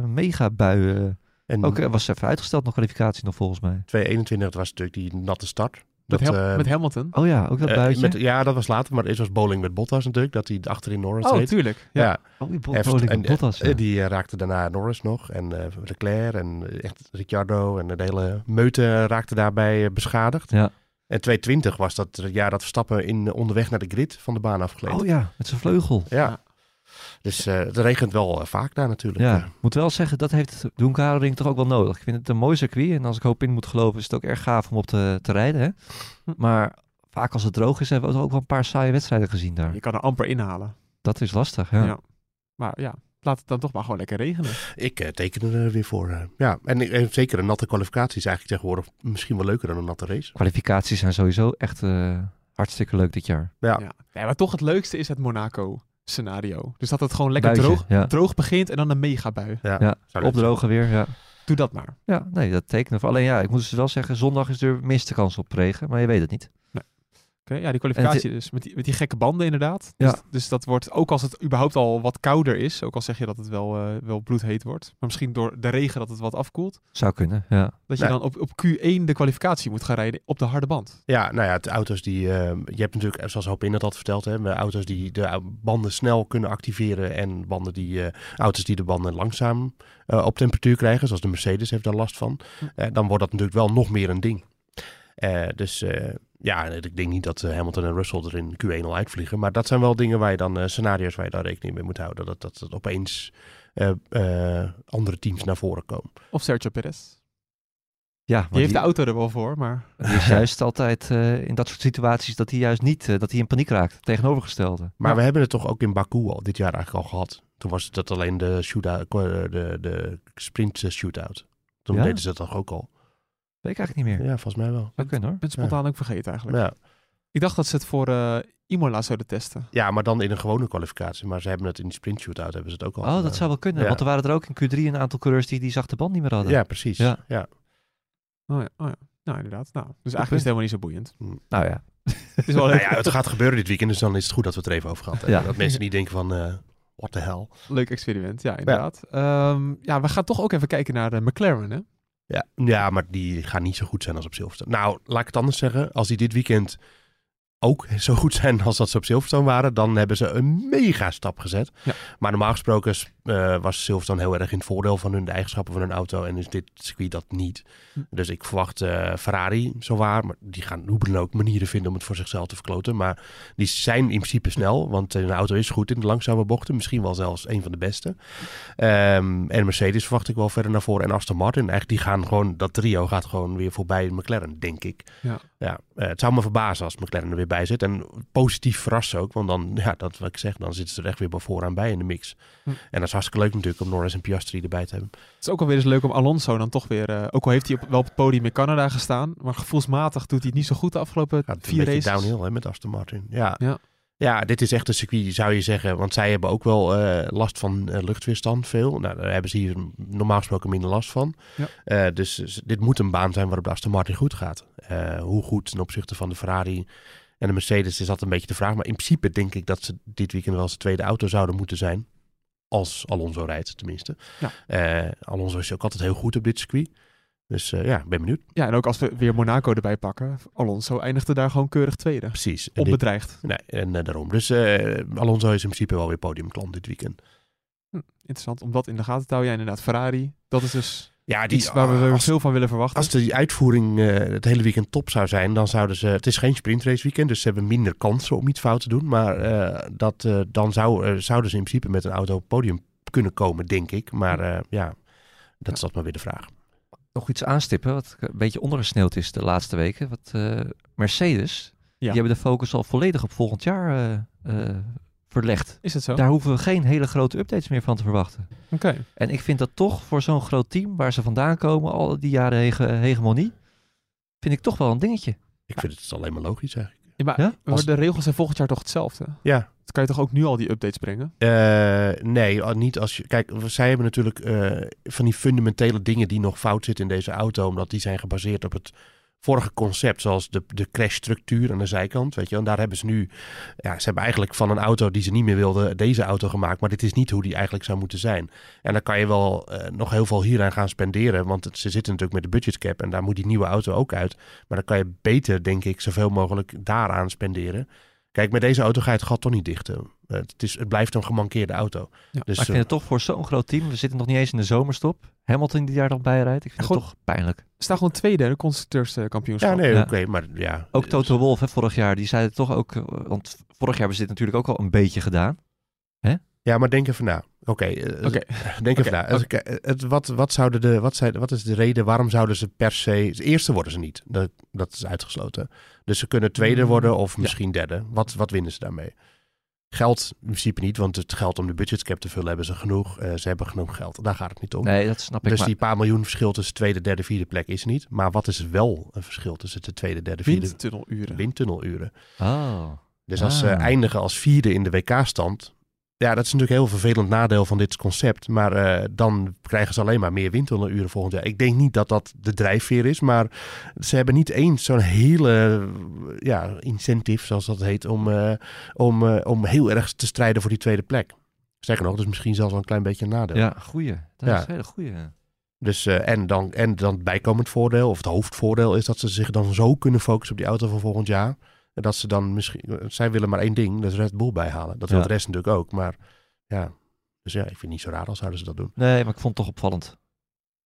mega buien. En Ook eh, was even uitgesteld nog kwalificatie nog volgens mij. 2021 was natuurlijk die natte start. Met, Dat, Hel- eh, met Hamilton. Oh ja, ook dat eh, buitje. met, ja, dat was later, maar eerst was bowling met Bottas natuurlijk, dat hij achterin Norris Oh, reed. tuurlijk. Ja. Ja, oh, die Bottas. en, Bottas ja. Die raakte daarna Norris nog. En eh, Leclerc en echt Ricciardo. En de hele meute raakte daarbij beschadigd. Ja. En 220 was dat het jaar dat Verstappen in, onderweg naar de grid van de baan afgleed. Oh ja, met zijn vleugel. ja. Dus eh, het regent wel eh, vaak daar natuurlijk. Ja, Eh, moet wel zeggen, dat heeft de Hungaroring toch ook wel nodig. Ik vind het een mooi circuit en als ik hoop in moet geloven is het ook erg gaaf om op te, te rijden. Hè? Hm. Maar vaak als het droog is hebben we ook wel een paar saaie wedstrijden gezien daar. Je kan er amper inhalen. Dat is lastig, ja. Ja. Maar ja, laat het dan toch maar gewoon lekker regenen. Ik teken er weer voor. ja, en zeker een natte kwalificatie is eigenlijk tegenwoordig misschien wel leuker dan een natte race. Kwalificaties zijn sowieso echt eh, hartstikke leuk dit jaar. Ja, Ja. Maar toch het leukste is het Monaco-scenario. Dus dat het gewoon lekker Buitje, droog, ja. droog begint en dan een megabui. ja, Ja, Opdrogen weer, ja. Doe dat maar. Ja, nee, dat tekenen. Alleen ja, ik moet dus wel zeggen, zondag is er minste kans op regen, maar je weet het niet. Ja, die kwalificatie dus. Met die, met die gekke banden inderdaad. Ja. Dus, dus dat wordt, ook als het überhaupt al wat kouder is, ook al zeg je dat het wel, eh, wel bloedheet wordt, maar misschien door de regen dat het wat afkoelt, Zou kunnen, ja. dat je dan op, op Q1 de kwalificatie moet gaan rijden op de harde band. Ja, nou ja, de auto's die... eh, je hebt natuurlijk, zoals Hoop in het had verteld, hè, met auto's die de banden snel kunnen activeren en banden die, eh, auto's die de banden langzaam eh, op temperatuur krijgen, zoals de Mercedes heeft daar last van. Hm. Eh, dan wordt dat natuurlijk wel nog meer een ding. Eh, dus eh, ja, ik denk niet dat eh, Hamilton en Russell er in Q1 al uitvliegen. Maar dat zijn wel dingen waar je dan, eh, scenario's waar je daar rekening mee moet houden. Dat, dat, dat opeens eh, eh, andere teams naar voren komen. Of Sergio Perez. Ja, Die heeft die, de auto er wel voor, maar die is juist altijd eh, in dat soort situaties dat hij juist niet, dat hij in paniek raakt. Tegenovergestelde. Maar Ja. we hebben het toch ook in Baku al dit jaar eigenlijk al gehad. Toen was het alleen de, shootout, de, de sprint shootout. Toen Ja? deden ze dat toch ook al. Weet ik eigenlijk niet meer. Ja, volgens mij wel. Zou kunnen hoor. ik ben het spontaan ook vergeten eigenlijk. Ja. Ik dacht dat ze het voor eh, Imola zouden testen. ja, maar dan in een gewone kwalificatie. Maar ze hebben het in die sprint shootout hebben ze het ook al. Oh, dat zou wel kunnen. Ja. Want er waren er ook in Q3 een aantal coureurs die die zachte band niet meer hadden. Ja, precies. Ja. Ja. Oh ja, oh ja. Nou, inderdaad. Nou, dus eigenlijk is het helemaal niet zo boeiend. Nou ja, Het is wel Nou ja, het gaat gebeuren dit weekend, dus dan is het goed dat we het er even over gehad hebben. Ja. Dat mensen niet denken van, eh what the hell. leuk experiment. Ja, inderdaad. Ja. ja, we gaan toch ook even kijken naar de McLaren, hè? Ja, ja, maar die gaan niet zo goed zijn als op Silverstone. Nou, laat ik het anders zeggen. Als die dit weekend ook zo goed zijn als dat ze op Silverstone waren, dan hebben ze een mega stap gezet. Ja. Maar normaal gesproken eh, was Silverstone heel erg in het voordeel van hun de eigenschappen van hun auto en is dit circuit dat niet. Hm. Dus ik verwacht eh, Ferrari zo waar, maar die gaan hoe dan ook manieren vinden om het voor zichzelf te verkloten. Maar die zijn in principe snel, want hun auto is goed in de langzame bochten, misschien wel zelfs een van de beste. Ehm, en Mercedes verwacht ik wel verder naar voren en Aston Martin. Eigenlijk die gaan gewoon, dat trio gaat gewoon weer voorbij McLaren, denk ik. Ja. Ja, eh, het zou me verbazen als McLaren er weer bij zit. En positief verrassen ook, want dan, ja, dat wat ik zeg, dan zitten ze er echt weer vooraan bij in de mix. Hm. En dat is hartstikke leuk natuurlijk om Norris en Piastri erbij te hebben. Het is ook alweer eens leuk om Alonso dan toch weer... eh, ook al heeft hij op, wel op het podium in Canada gestaan, maar gevoelsmatig doet hij het niet zo goed de afgelopen een vier races. downhill hè, met Aston Martin. Ja. Ja. Ja. dit is echt een circuit, zou je zeggen. Want zij hebben ook wel eh, last van eh, luchtweerstand, veel. Nou, daar hebben ze hier normaal gesproken minder last van. Ja. Eh, dus eh, dit moet een baan zijn waarop de Aston Martin goed gaat. Hoe goed ten opzichte van de Ferrari en de Mercedes is dat een beetje de vraag. Maar in principe denk ik dat ze dit weekend wel zijn tweede auto zouden moeten zijn. Als Alonso rijdt, tenminste. Ja. Alonso is ook altijd heel goed op dit circuit. Dus eh, ja, ik ben benieuwd. Ja, en ook als we weer Monaco erbij pakken, Alonso eindigde daar gewoon keurig tweede. Precies. Dit- Onbedreigd. Nee, en eh, daarom. Dus eh, Alonso is in principe wel weer podiumklant dit weekend. Interessant om dat in de gaten te houden. Ja, inderdaad, Ferrari. Dat is dus Ja, iets waar we als, veel van willen verwachten. als de uitvoering het hele weekend top zou zijn, dan zouden ze... Het is geen sprintrace weekend, dus ze hebben minder kansen om iets fout te doen. Maar dat, dan zou, zouden ze in principe met een auto op het podium kunnen komen, denk ik. Maar ja, dat is dat maar weer de vraag. Nog iets aanstippen wat een beetje ondergesneeuwd is de laatste weken. Wat, eh, Mercedes, die hebben de focus al volledig op volgend jaar eh, eh, verlegd. Is het zo? Daar hoeven we geen hele grote updates meer van te verwachten. Oké. En ik vind dat toch voor zo'n groot team waar ze vandaan komen, al die jaren hege- hegemonie, vind ik toch wel een dingetje. Ik vind het alleen maar logisch eigenlijk. Ja, maar, Ja? maar Als- de regels zijn volgend jaar toch hetzelfde? Ja, kan je toch ook nu al die updates brengen? Eh, nee, niet als je. Kijk, zij hebben natuurlijk eh, van die fundamentele dingen die nog fout zitten in deze auto, omdat die zijn gebaseerd op het vorige concept, zoals de, de crashstructuur aan de zijkant. Weet je, en daar hebben ze nu. Ja, ze hebben eigenlijk van een auto die ze niet meer wilden, deze auto gemaakt. Maar dit is niet hoe die eigenlijk zou moeten zijn. En dan kan je wel eh, nog heel veel hieraan gaan spenderen, want ze zitten natuurlijk met de budgetcap en daar moet die nieuwe auto ook uit. Maar dan kan je beter, denk ik, zoveel mogelijk daaraan spenderen. Kijk, met deze auto ga je het gat toch niet dichten. Eh, Het, is, het blijft een gemankeerde auto. Ja, dus, maar ik vind het toch voor zo'n groot team, we zitten nog niet eens in de zomerstop. Hamilton die daar nog bij rijdt, ik vind het toch pijnlijk. Sta gewoon tweede in de constructeurskampioenschap. Ja, nee, Ja. oké, maar ja. Ook Toto Wolff hè, vorig jaar, die zei het toch ook, eh, want vorig jaar hebben ze dit natuurlijk ook al een beetje gedaan. Ja, maar denk even na. Oké, eh, Oké. denk even na. Het, het, wat, wat, zouden de, wat, zijn, wat is de reden, waarom zouden ze per se... De eerste worden ze niet, dat, dat is uitgesloten. Dus ze kunnen tweede Mm, worden of ja. misschien derde. Wat, wat winnen ze daarmee? Geld in principe niet, want het geld om de budgetcap te vullen hebben ze genoeg. Eh, ze hebben genoeg geld, daar gaat het niet om. Nee, dat snap ik. dus maar die paar miljoen verschil tussen tweede, derde, vierde plek is niet. Maar wat is wel een verschil tussen de tweede, derde, vierde... Windtunneluren. Windtunneluren. Oh. Dus als ze Ah. eindigen als vierde in de WK-stand. Ja, dat is natuurlijk een heel vervelend nadeel van dit concept. Maar eh, dan krijgen ze alleen maar meer windtunneluren volgend jaar. Ik denk niet dat dat de drijfveer is. Maar ze hebben niet eens zo'n hele ja, incentive, zoals dat heet, om, eh, om, eh, om heel erg te strijden voor die tweede plek. Sterker nog, dus misschien zelfs wel een klein beetje een nadeel. Ja, goeie. Dat Ja. is een hele goeie. Dus, en, dan, en dan bijkomend voordeel, of het hoofdvoordeel, is dat ze zich dan zo kunnen focussen op die auto van volgend jaar. En dat ze dan misschien, zij willen maar één ding, dat is Red Bull bijhalen. Dat wil Ja. de rest natuurlijk ook. Maar ja, dus ja, ik vind het niet zo raar als zouden ze dat doen. Nee, maar ik vond het toch opvallend.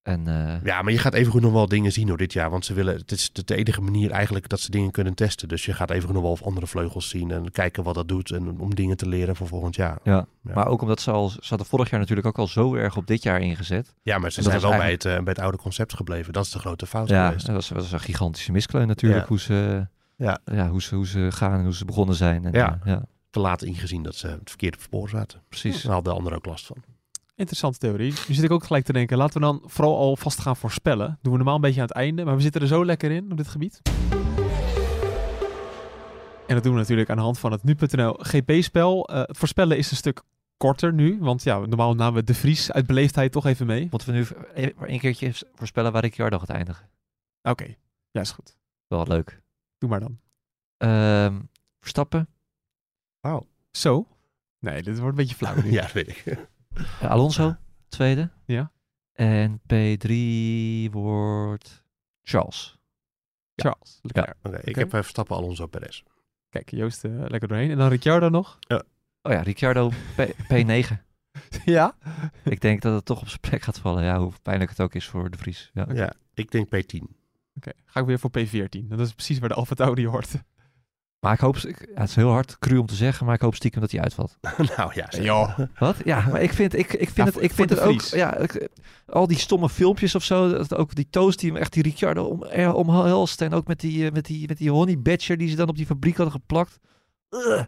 En eh, Ja, maar je gaat evengoed nog wel dingen zien hoor dit jaar. Want ze willen, het is de enige manier eigenlijk dat ze dingen kunnen testen. Dus je gaat evengoed nog wel of andere vleugels zien en kijken wat dat doet. En om dingen te leren voor volgend jaar. ja. Ja. maar ook omdat ze al, ze hadden vorig jaar natuurlijk ook al zo erg op dit jaar ingezet. Ja, maar ze zijn wel bij het, eh, bij het oude concept gebleven. Dat is de grote fout Ja, geweest. dat was, dat was een gigantische miskleun natuurlijk. Ja. Hoe, ze, Ja. Ja, hoe, ze, hoe ze gaan en hoe ze begonnen zijn. En, Ja. eh, ja, Te laat ingezien dat ze het verkeerde spoor zaten. precies. Daar hadden de anderen ook last van. Interessante theorie. Nu zit ik ook gelijk te denken, laten we dan vooral al vast gaan voorspellen. Doen we normaal een beetje aan het einde, maar we zitten er zo lekker in op dit gebied. En dat doen we natuurlijk aan de hand van het nu.nl GP-spel. Eh, het voorspellen is een stuk korter nu, want ja, normaal namen we de Vries uit beleefdheid toch even mee. Moeten we nu maar één keertje voorspellen waar Ricciardo gaat eindigen? Oké, Ja, is goed. Wel wat leuk. Doe maar dan. Ehm, Verstappen. Zo. Nee, dit wordt een beetje flauw nu. Ja, dat weet ik. Eh, Alonso, tweede. Ja. En P3 wordt Charles. Charles. Leclerc. Oké, ik Oké. heb eh, Verstappen Alonso Perez. Kijk, Joost eh, lekker doorheen. En dan Ricciardo nog. Oh ja, Ricciardo P, P9. ja. ik denk dat het toch op zijn plek gaat vallen. Ja, hoe pijnlijk het ook is voor de Vries. Ja. Ja, ik denk P10. Oké, ga ik weer voor P14. Dat is precies waar de Alfa Tauri hoort. Maar ik hoop, ik, ja, het is heel hard cru om te zeggen, maar ik hoop stiekem dat hij uitvalt. nou ja, zeg. Joh. Wat? Ja, maar ik vind, ik, ik vind Ja, het, ik vind het ook, ja, ik- al die stomme filmpjes of zo, dat ook die toast die hem echt die Ricciardo om, er omhelst en ook met die, eh, met die, met die honey badger die ze dan op die fabriek hadden geplakt. Ugh.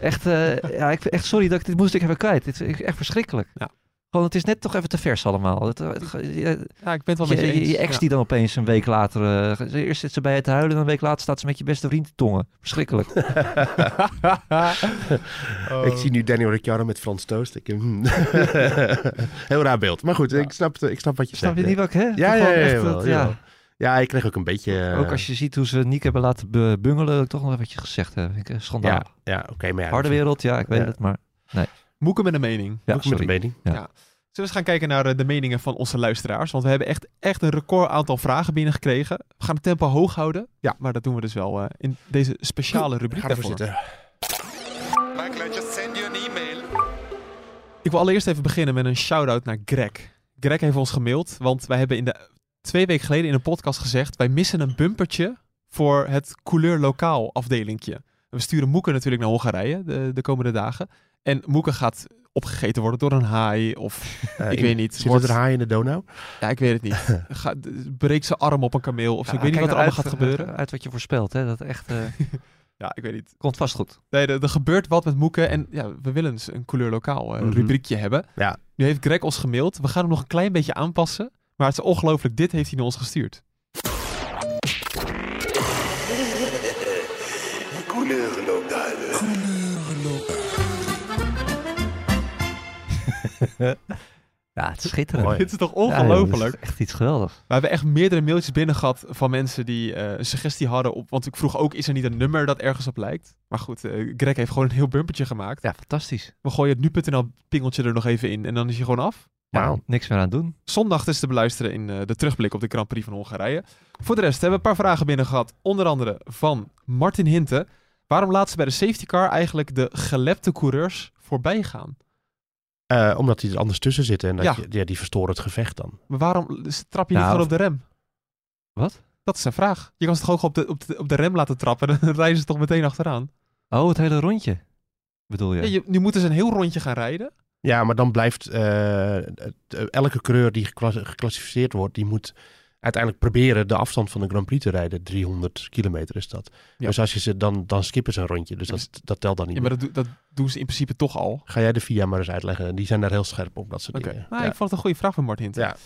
Echt, eh, ja, ik, vind- echt sorry dat ik dit moest ik even kwijt. Dit is echt verschrikkelijk. Ja. Gewoon, het is net toch even te vers allemaal. Het, het- je, Ja, ik ben het wel met je je, eens. je ex Ja. die dan opeens een week later, eh, eerst zit ze bij je te huilen en een week later staat ze met je beste vriend te tongen. Verschrikkelijk. Oh. Ik zie nu Daniel Ricciardo met Frans Toast. Ik, hmm. Heel raar beeld. Maar goed, ik, snap, ik snap wat je Snap zegt. je niet wat ik, hè? Ja, ja, echt dat- ja. Ja, ik kreeg ook een beetje... eh, Ook als je ziet hoe ze Nick hebben laten bu- bungelen, heb toch nog even wat je gezegd hebben. Ik, eh, schandaal. Ja, ja oké, maar ja. Harde wereld, ja, ik weet Ja. het, maar... Moeken met een mening. Ja, Ook met een mening. Ja. Zullen we eens gaan kijken naar eh, de meningen van onze luisteraars? Want we hebben echt, echt een record aantal vragen binnengekregen. We gaan het tempo hoog houden. Ja, maar dat doen we dus wel eh, in deze speciale rubriek daarvoor. zitten. Michael, I just send you an email. Ik wil allereerst even beginnen met een shout-out naar Greg. Greg heeft ons gemaild, want wij hebben in de twee weken geleden in een podcast gezegd... wij missen een bumpertje voor het couleur lokaal afdelingje. We sturen Moeke natuurlijk naar Hongarije de, de komende dagen. En Moeke gaat opgegeten worden door een haai of Eh, ik in- weet niet. Zitten wordt- er haaien in de Donau? Ja, ik weet het niet. Ga, breekt zijn arm op een kameel of zo. ik weet niet wat er allemaal gaat gebeuren. Uit wat je voorspelt, hè. Dat echt... eh, Ja, ik weet niet. komt vast goed. Nee, er, er gebeurt wat met Moeke en ja, we willen eens een couleur lokaal eh, Mhm. rubriekje hebben. Ja. Nu heeft Greg ons gemaild. We gaan hem nog een klein beetje aanpassen. Maar het is ongelooflijk. Dit heeft hij naar ons gestuurd. Ja, het is schitterend. Mooi. Dit is toch ongelooflijk? echt iets geweldigs. we hebben echt meerdere mailtjes binnen gehad van mensen die eh, een suggestie hadden. Op, want ik vroeg ook, is er niet een nummer dat ergens op lijkt? Maar goed, eh, Greg heeft gewoon een heel bumpertje gemaakt. Ja, fantastisch. We gooien het nu.nl pingeltje er nog even in en dan is hij gewoon af. Ja, niks meer aan doen. Zondag is te beluisteren in eh, de terugblik op de Grand Prix van Hongarije. Voor de rest hebben we een paar vragen binnen gehad. Onder andere van Martin Hinten. Waarom laten ze bij de safety car eigenlijk de gelepte coureurs voorbij gaan? Eh, omdat die er anders tussen zitten en dat Ja. je, ja, die verstoren het gevecht dan. Maar waarom trap je niet Nou, gewoon op de rem? Wat? Dat is een vraag. Je kan ze toch ook op de, op de, op de rem laten trappen en dan rijden ze toch meteen achteraan? Oh, het hele rondje, bedoel je? Ja, je, nu moeten ze een heel rondje gaan rijden. Ja, maar dan blijft eh, elke coureur die geclass- geclassificeerd wordt, die moet uiteindelijk proberen de afstand van de Grand Prix te rijden. 300 kilometer is dat. Ja. Dus als je ze dan, dan skippen ze een rondje. Dus dat, dat telt dan niet Ja, maar dat, dat doen ze in principe toch al. Ga jij de VIA maar eens uitleggen. Die zijn daar heel scherp op, dat soort Oké. dingen. Nou, ja. Ik vond het een goede vraag van Martin. Ja.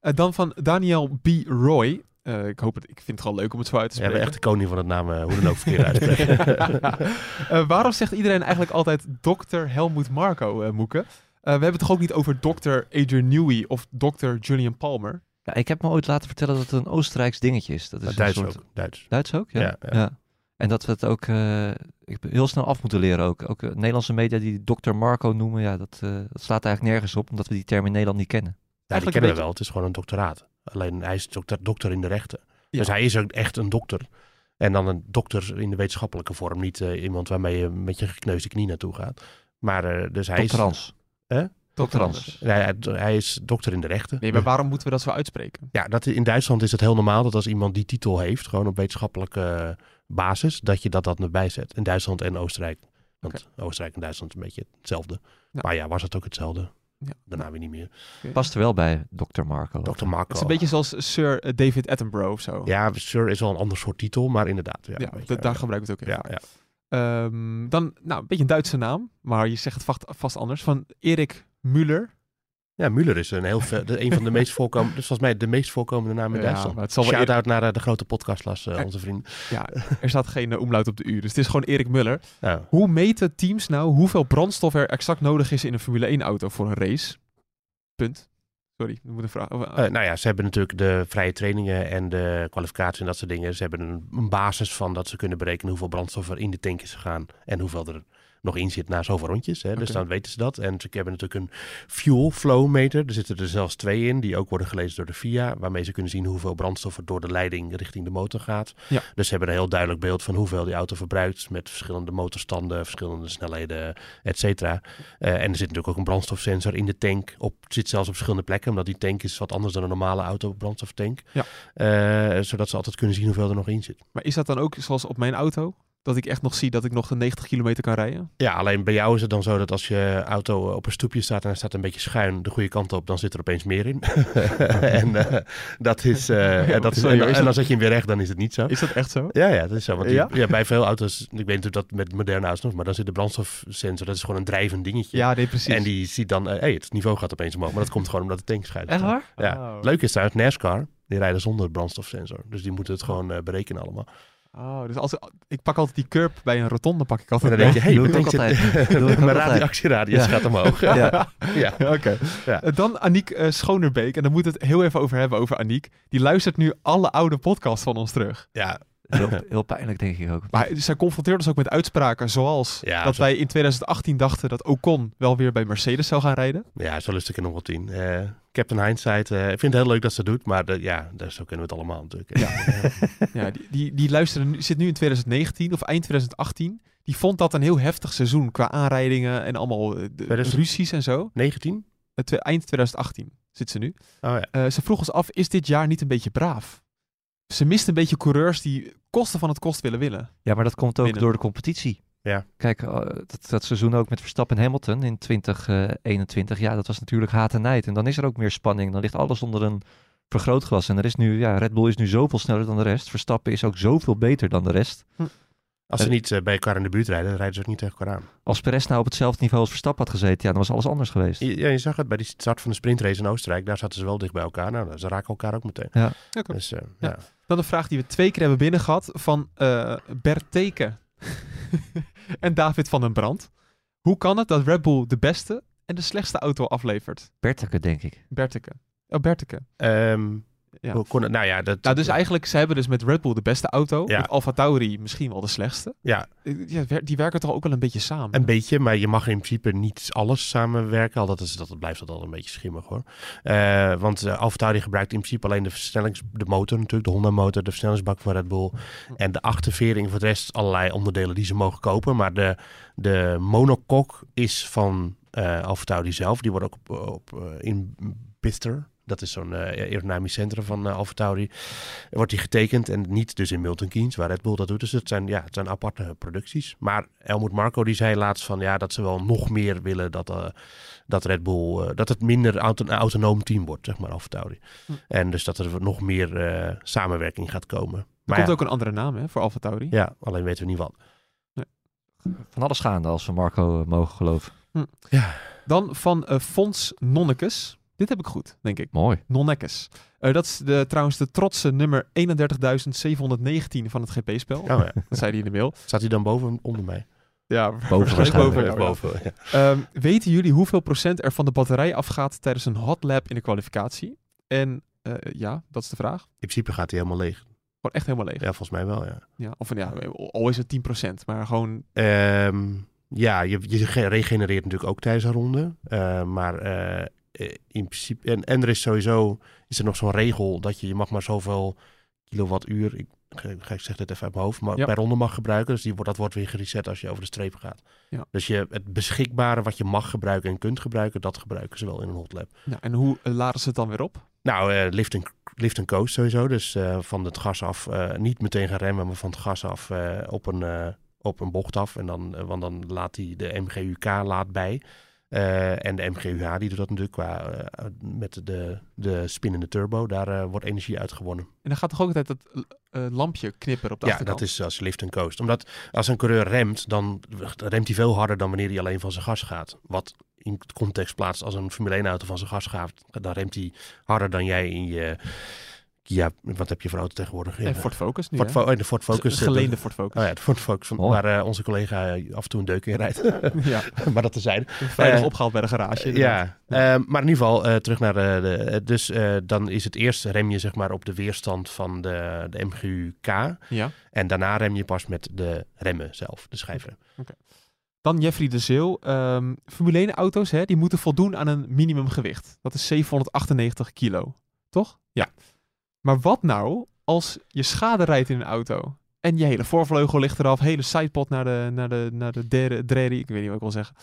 Eh, dan van Daniel B. Roy. Eh, ik hoop het, ik vind het gewoon leuk om het zo uit te spreken. bent echt de koning van het naam, eh, hoe dan ook verkeerd uitspreken. Waarom zegt iedereen eigenlijk altijd dokter Helmoet Marco, Moeke? We hebben het toch ook niet over dokter Adrian Newey of dokter Julian Palmer? Ja, ik heb me ooit laten vertellen dat het een Oostenrijks dingetje is. Dat is een Duits soort... ook. Duits. Duits ook? Ja. Ja, ja. En dat we het ook eh, ik heel snel af moeten leren ook. Ook eh, Nederlandse media die Dr. Marco noemen, ja, dat, eh, dat slaat eigenlijk nergens op, omdat we die term in Nederland niet kennen. Ja, die Eigenlijk kennen een we wel. Het is gewoon een doctoraat. Alleen hij is dokter, dokter in de rechten. Ja. Dus hij is ook echt een dokter. En dan een dokter in de wetenschappelijke vorm. Niet eh, iemand waarmee je met je gekneusde knie naartoe gaat. Maar eh, dus hij Dr. Hans. Hè? Dr. Hans. is, hij, hij is dokter in de rechten. Nee, maar waarom moeten we dat zo uitspreken? Ja, dat, in Duitsland is het heel normaal dat als iemand die titel heeft, gewoon op wetenschappelijke eh, basis, dat je dat dat erbij zet. In Duitsland en Oostenrijk. Want Oostenrijk en Duitsland is een beetje hetzelfde. Ja. Maar ja, was het ook hetzelfde. Ja. Daarna weer niet meer. Past er wel bij Dr. Marco. Dr. Marco. Het is een beetje zoals Sir eh, David Attenborough of zo. Ja, Sir is wel een ander soort titel, maar inderdaad. Ja, Ja, beetje, daar ja. gebruik ik het ook heel Ja, ja. Ehm, dan, nou, een beetje een Duitse naam, maar je zegt het vast, vast anders. Van Erik Müller. ja, Müller is een, heel een van de meest voorkomende, dus volgens mij de meest voorkomende naam in Ja, Duitsland. het zal Shout-out naar eh, de grote podcastlas, eh, onze vriend. Ja, er staat geen uh, omlaut op de uur, dus het is gewoon Erik Muller. Ja. Hoe meten teams nou hoeveel brandstof er exact nodig is in een Formule 1 auto voor een race? Punt. Sorry, ik moet een vraag. over- Eh, nou ja, ze hebben natuurlijk de vrije trainingen en de kwalificatie en dat soort dingen. Ze hebben een, een basis van dat ze kunnen berekenen hoeveel brandstof er in de tank is gegaan en hoeveel er nog in zit na zoveel rondjes. Hè. Dus dan weten ze dat. En ze hebben natuurlijk een fuel flow meter. Er zitten er zelfs twee in, die ook worden gelezen door de FIA, waarmee ze kunnen zien hoeveel brandstof er door de leiding richting de motor gaat. Ja. Dus ze hebben een heel duidelijk beeld van hoeveel die auto verbruikt met verschillende motorstanden, verschillende snelheden, et cetera. Eh, en er zit natuurlijk ook een brandstofsensor in de tank. Op, zit zelfs op verschillende plekken, omdat die tank is wat anders dan een normale auto brandstoftank. Ja. Eh, zodat ze altijd kunnen zien hoeveel er nog in zit. Maar is dat dan ook zoals op mijn auto? Dat ik echt nog zie dat ik nog de 90 kilometer kan rijden? Ja, alleen bij jou is het dan zo dat als je auto op een stoepje staat en hij staat een beetje schuin de goede kant op, dan zit er opeens meer in. en eh, dat is. eh, en, dat is Sorry, en, is en dan dat- zet je hem weer recht, dan is het niet zo. Is dat echt zo? Ja, ja, dat is zo. Want die- Ja? ja? bij veel auto's, ik weet natuurlijk dat met moderne auto's nog, maar dan zit de brandstofsensor, dat is gewoon een drijvend dingetje. Ja, nee, precies. En die ziet dan, eh, hey, het niveau gaat opeens omhoog. Maar dat komt gewoon omdat de tank schuin Echt staat. waar? Ja. Oh. Leuk is trouwens, NASCAR, die rijden zonder brandstofsensor. Dus die moeten het gewoon eh, berekenen allemaal. Oh, dus als ik pak altijd die curb bij een rotonde, pak ik En altijd. dan denk je, hey, Doe mijn ik altijd. Mijn altijd. radio- actieradius Ja. gaat omhoog. Ja. ja. Ja, Oké. Ja. Eh, Dan Aniek eh, Schonerbeek. En dan moet het heel even over hebben over Aniek. Die luistert nu alle oude podcasts van ons terug. ja, Heel, heel pijnlijk, denk ik ook. Maar zij confronteert ons ook met uitspraken zoals Ja, dat zo- wij in 2018 dachten dat Ocon wel weer bij Mercedes zou gaan rijden. Ja, zo lust ik er nog wel tien. Eh Captain Hindsight, eh, ik vind het heel leuk dat ze het doet, maar de, ja, daar- zo kunnen we het allemaal natuurlijk. Ja. Ja, die, die, die luisterde nu, zit nu in 2019 of eind 2018. Die vond dat een heel heftig seizoen qua aanrijdingen en allemaal eh, de, 2000? ruzies en zo. 19? Eh, twe- eind 2018 zit ze nu. Oh ja. Eh, ze vroeg ons af, is dit jaar niet een beetje braaf? Ze mist een beetje coureurs die kosten van het kost willen willen. Ja, maar dat komt ook Binnen. door de competitie. Ja. Kijk, eh, dat, dat seizoen ook met Verstappen en Hamilton in 2021, ja, dat was natuurlijk haat en nijd. En dan is er ook meer spanning. Dan ligt alles onder een vergrootglas. En er is nu, ja, Red Bull is nu zoveel sneller dan de rest. Verstappen is ook zoveel beter dan de rest. Als ze niet eh, bij elkaar in de buurt rijden, dan rijden ze ook niet tegen elkaar aan. Als Perez nou op hetzelfde niveau als Verstappen had gezeten, ja, dan was alles anders geweest. Je- Ja, je zag het bij die start van de sprintrace in Oostenrijk. Daar zaten ze wel dicht bij elkaar. Nou, ze raken elkaar ook meteen. Dus, eh, Ja. ja. Dan een vraag die we twee keer hebben binnen gehad van eh Bert Teken en David van den Brand. Hoe kan het dat Red Bull de beste en de slechtste auto aflevert? Berteke, denk ik. Berteke. Oh, Berteke. Ehm, Ja. hoe kon het- nou ja, dat, Nou, dus eigenlijk, ze hebben dus met Red Bull de beste auto. Ja. Met Alfa Tauri misschien wel de slechtste. Ja, Ja, die werken toch ook wel een beetje samen? een beetje, maar je mag in principe niet alles samenwerken. Al dat, is, dat blijft dat al een beetje schimmig hoor. Eh, want uh, AlphaTauri gebruikt in principe alleen de versnellings, de motor natuurlijk, de Honda motor, de versnellingsbak van Red Bull en de achtervering. Voor de rest allerlei onderdelen die ze mogen kopen. Maar de, de monocoque is van eh AlphaTauri zelf. Die wordt ook op, op, in Bister. Dat is zo'n eh, aerodynamisch centrum van uh, AlphaTauri. Wordt die getekend en niet dus in Milton Keynes, waar Red Bull dat doet. Dus het zijn, ja, het zijn aparte producties. Maar Helmut Marco die zei laatst van ja, dat ze wel nog meer willen dat, eh, dat Red Bull, eh, dat het minder auto, een autonoom team wordt, zeg maar, AlphaTauri. Hm. En dus dat er nog meer eh, samenwerking gaat komen. Er Maar komt ja, ook een andere naam hè, voor Alfa Tauri. ja, alleen weten we niet wat. Van alles gaande als we Marco mogen geloven. Dan van eh Fons Nonnekes. Dit heb ik goed, denk ik. Mooi. Nonnekes. Eh, dat is de, trouwens de trotse nummer 31.719 van het GP-spel. Oh ja. Dat zei hij in de mail. Staat hij dan boven of onder mij? Ja, Boven boven. Boven, ja. Ehm, weten jullie hoeveel procent er van de batterij afgaat tijdens een hot lap in de kwalificatie? En eh, ja, dat is de vraag. In principe gaat hij helemaal leeg. Gewoon echt helemaal leeg. Ja, volgens mij wel, ja. Ja, of van, ja, al is het 10%, maar gewoon... Ehm, ja, je, je ge- regenereert natuurlijk ook tijdens een ronde. Eh, maar in principe... En, en er is sowieso... Is er nog zo'n regel dat je, je mag maar zoveel kilowattuur... Ik, ik zeg dit even uit mijn hoofd, maar Ja. per ronde mag gebruiken. Dus die, wordt- dat wordt weer gereset als je over de streep gaat. Ja. Dus je, het beschikbare wat je mag gebruiken en kunt gebruiken, dat gebruiken ze wel in een hot lap. Ja, en hoe eh, laden ze het dan weer op? Nou, eh, lift, en, lift en coast sowieso. Dus eh, van het gas af, eh, niet meteen gaan remmen, maar van het gas af eh, op, een, eh, op een bocht af. En dan, eh, want dan laat hij de MGUK laat bij. Eh, en de MGUH die doet dat natuurlijk qua, eh, met de, de spinnende turbo. Daar eh, wordt energie uitgewonnen. En dan gaat toch ook altijd dat lampje knipperen op de Ja, achterkant? dat is als lift en coast. Omdat als een coureur remt, dan remt hij veel harder dan wanneer hij alleen van zijn gas gaat. Wat in het context plaatst als een Formule 1 auto van zijn gas gaat, dan remt hij harder dan jij in je Kia, wat heb je voor auto tegenwoordig? En Ford Focus nu, Ford? Fo- oh, de Ford Focus. Geleende Ford Focus. Oh ja, de Ford Focus, van- waar eh, onze collega eh, af en toe een deuk in rijdt. ja, maar dat te zijn. vrijdag Eh, opgehaald bij de garage. Ja, ehm, maar in ieder geval eh, terug naar de. de eh, dus eh, dan is het eerst rem je zeg maar op de weerstand van de, de MGU-K. Ja. En daarna rem je pas met de remmen zelf, de schijven. Dan Jeffrey de Zeeuw. Ehm, Formule 1 auto's, hè, die moeten voldoen aan een minimumgewicht. Dat is 798 kilo. Toch? Ja. Maar wat nou als je schade rijdt in een auto? En je hele voorvleugel ligt eraf, hele sidepod naar de, naar de, naar de derde, dreri, ik weet niet wat ik wil zeggen.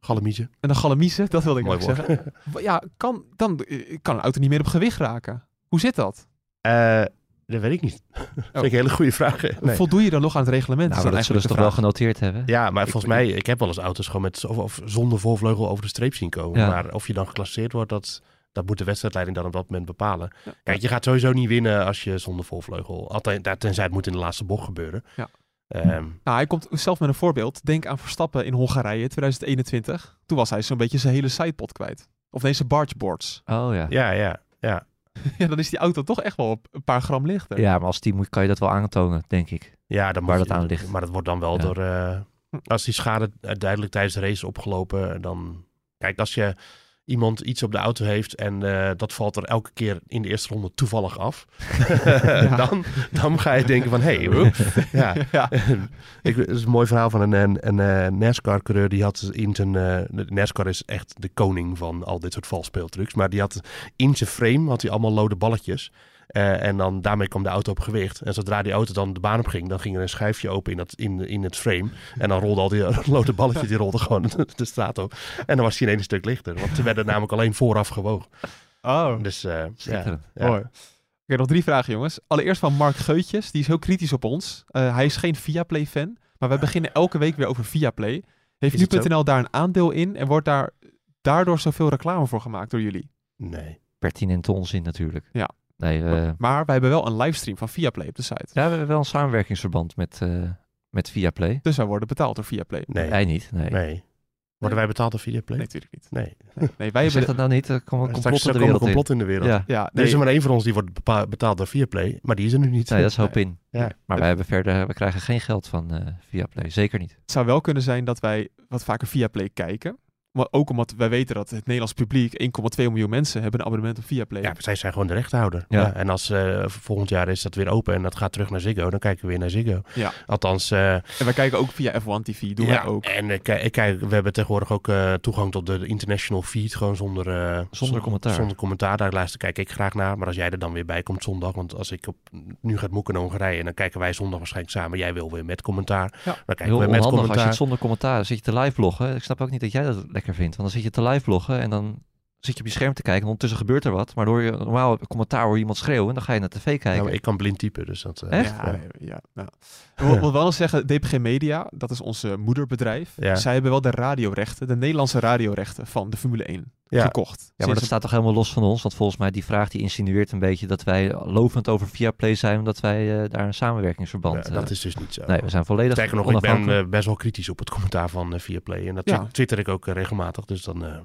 Galamietje. En een galamiese, dat wilde ik Mooi nog zeggen. Ja, kan, dan eh, kan een auto niet meer op gewicht raken. Hoe zit dat? Eh, dat weet ik niet. dat vind ik een hele goede vraag. Nee. Voldoe je dan nog aan het reglement? Nou, dan dat zullen ze toch wel genoteerd hebben? Ja, maar Ik volgens mij, ik heb wel eens auto's gewoon met of, of zonder voorvleugel over de streep zien komen. Ja. Maar of je dan geclasseerd wordt, dat, dat moet de wedstrijdleiding dan op dat moment bepalen. Ja. Kijk, je gaat sowieso niet winnen als je zonder voorvleugel. Altijd, daar- tenzij het moet in de laatste bocht gebeuren. Ja. Ehm, Nou, hij komt zelf met een voorbeeld. Denk aan Verstappen in Hongarije 2021. Toen was hij zo'n beetje zijn hele sidepod kwijt. Of zijn bargeboards. Oh ja. ja, ja, ja. ja, dan is die auto toch echt wel een paar gram lichter. Ja, maar als team moet, kan je dat wel aantonen, denk ik. Ja, dan Waar moet dat je- aan ligt. Maar dat wordt dan wel Ja. door... eh, als die schade duidelijk tijdens de race opgelopen, dan... Kijk, als je iemand iets op de auto heeft en eh, dat valt er elke keer in de eerste ronde toevallig af, dan, dan ga je denken van, hé, hey, ja. Ja. Ik, het is een mooi verhaal van een, een, een eh, NASCAR-coureur. Die had in zijn... de NASCAR is echt de koning van al dit soort valspeeltrucs. Maar die had in zijn frame had hij allemaal lode balletjes. Eh, en dan daarmee kwam de auto op gewicht. En zodra die auto dan de baan op ging, dan ging er een schuifje open in, dat, in, in het frame. En dan rolde al die lode balletjes, die rolden gewoon de straat op. En dan was hij ineens een stuk lichter. Want ze werden namelijk alleen vooraf gewogen. Oh, Dus eh, ja, ja. mooi. Oké, nog drie vragen, jongens. Allereerst van Mark Geutjes. Die is heel kritisch op ons. Eh, hij is geen Viaplay-fan. Maar wij beginnen elke week weer over Viaplay. Heeft nu.nl daar een aandeel in? En wordt daar daardoor zoveel reclame voor gemaakt door jullie? Nee. Pertinente onzin natuurlijk. Ja. Nee, eh, Maar wij hebben wel een livestream van Viaplay op de site. ja, we hebben wel een samenwerkingsverband met, eh met Viaplay. Dus wij worden betaald door Viaplay. Nee. Wij niet, nee. nee. Worden wij betaald door Viaplay? Nee, natuurlijk niet. Nee. Nee, wij Zeg hebben... dat nou niet, er komt een complot in de wereld in. complot in de wereld. Ja, Ja, Er is er maar één van ons die wordt betaald door Viaplay, maar die is er nu niet. nee, dat is hoop in. Ja. Maar wij hebben verder, we krijgen geen geld van eh Viaplay, zeker niet. het zou wel kunnen zijn dat wij wat vaker Viaplay kijken. Maar ook omdat wij weten dat het Nederlands publiek, 1,2 miljoen mensen, hebben een abonnement op Viaplay. Ja, zij zijn gewoon de rechthouder. Ja. Ja. en als eh, volgend jaar is dat weer open en dat gaat terug naar Ziggo, dan kijken we weer naar Ziggo. Ja. Althans, eh, En wij kijken ook via F1 TV, doen ja, wij ook. En eh, kijk, kijk, we hebben tegenwoordig ook eh, toegang tot de international feed, gewoon zonder, eh, Zonder commentaar. Zonder commentaar, daar luister kijk ik graag naar. Maar als jij er dan weer bij komt zondag, want als ik op, nu gaat moeken naar Hongarije, dan kijken wij zondag waarschijnlijk samen. Jij wil weer met commentaar. Ja. Dan kijken Heel we met onhandig als je commentaar. het zonder commentaar zit je te live bloggen. Ik snap ook niet dat jij dat lekker vindt. Want dan zit je te live bloggen en dan zit je op je scherm te kijken. En ondertussen gebeurt er wat. Maar door je normaal commentaar hoor je iemand schreeuwen. En dan ga je naar tv kijken. Ja, maar ik kan blind typen, dus dat... eh, Echt? Ja, Ja. nou. Ik wil, wil wel eens zeggen, DPG Media, dat is onze moederbedrijf. Ja. Zij hebben wel de radiorechten, de Nederlandse radiorechten van de Formule 1 Ja. gekocht. Ja, maar dat staat toch helemaal los van ons? Want volgens mij die vraag die insinueert een beetje dat wij lovend over Viaplay zijn, omdat wij eh, daar een samenwerkingsverband Ja, eh, dat is dus niet zo. Nee, we zijn volledig Sterker nog, ik ben eh, best wel kritisch op het commentaar van eh, Viaplay. En dat Ja. twitter ik ook eh, regelmatig. Dus dan, eh,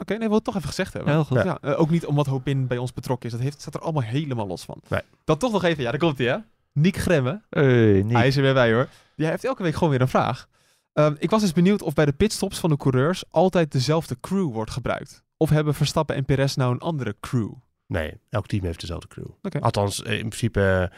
Oké, nee, wil het toch even gezegd hebben. Heel goed. Ja, eh, ook niet omdat Hopin bij ons betrokken is. Dat heeft, staat er allemaal helemaal los van. Nee. Dan toch nog even, ja, daar komt hij hè. Niek Gremme, Hey, Nick. hij is er weer bij hoor. Die heeft elke week gewoon weer een vraag. Ehm, ik was dus benieuwd of bij de pitstops van de coureurs altijd dezelfde crew wordt gebruikt. Of hebben Verstappen en Perez nou een andere crew? nee, elk team heeft dezelfde crew. Althans, in principe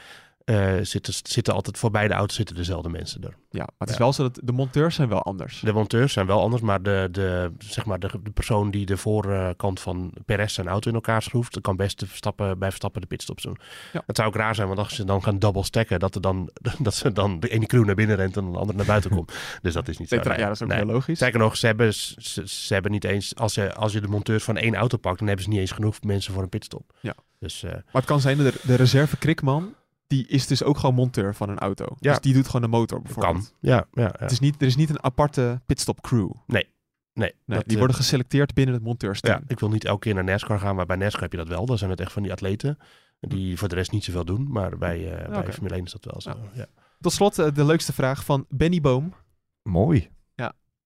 eh, zitten, zitten altijd voor beide auto's zitten dezelfde mensen er. Ja, maar het is Ja. wel zo dat de monteurs zijn wel anders. De monteurs zijn wel anders, maar de, de, zeg maar de, de persoon die de voorkant van Perez zijn auto in elkaar schroeft, kan best de Verstappen, bij Verstappen de pitstops doen. Ja. Het zou ook raar zijn, want als ze dan gaan double stacken, dat, er dan, dat ze dan de ene crew naar binnen rent en de andere naar buiten komt. Dus dat is niet zo. Ja, dat is ook Nee. heel logisch. Sterker nog, ze hebben, ze, ze hebben niet eens, als je, als je de monteurs van één auto pakt, dan hebben ze niet eens genoeg mensen voor een pitstop. Ja. Dus eh, Maar het kan zijn dat de, de reserve krikman, die is dus ook gewoon monteur van een auto. Ja. Dus die doet gewoon de motor kan. bijvoorbeeld. Ja, ja, ja. Het is niet, er is niet een aparte pitstop crew. nee. Nee, dat, die eh, worden geselecteerd binnen het monteursteam. Ja, ik wil niet elke keer naar NASCAR gaan, maar bij NASCAR heb je dat wel. Dan zijn het echt van die atleten die voor de rest niet zoveel doen. Maar bij, eh bij. Formule 1 is dat wel zo. Ja. Ja. Tot slot eh, de leukste vraag van Benny Boom. Mooi.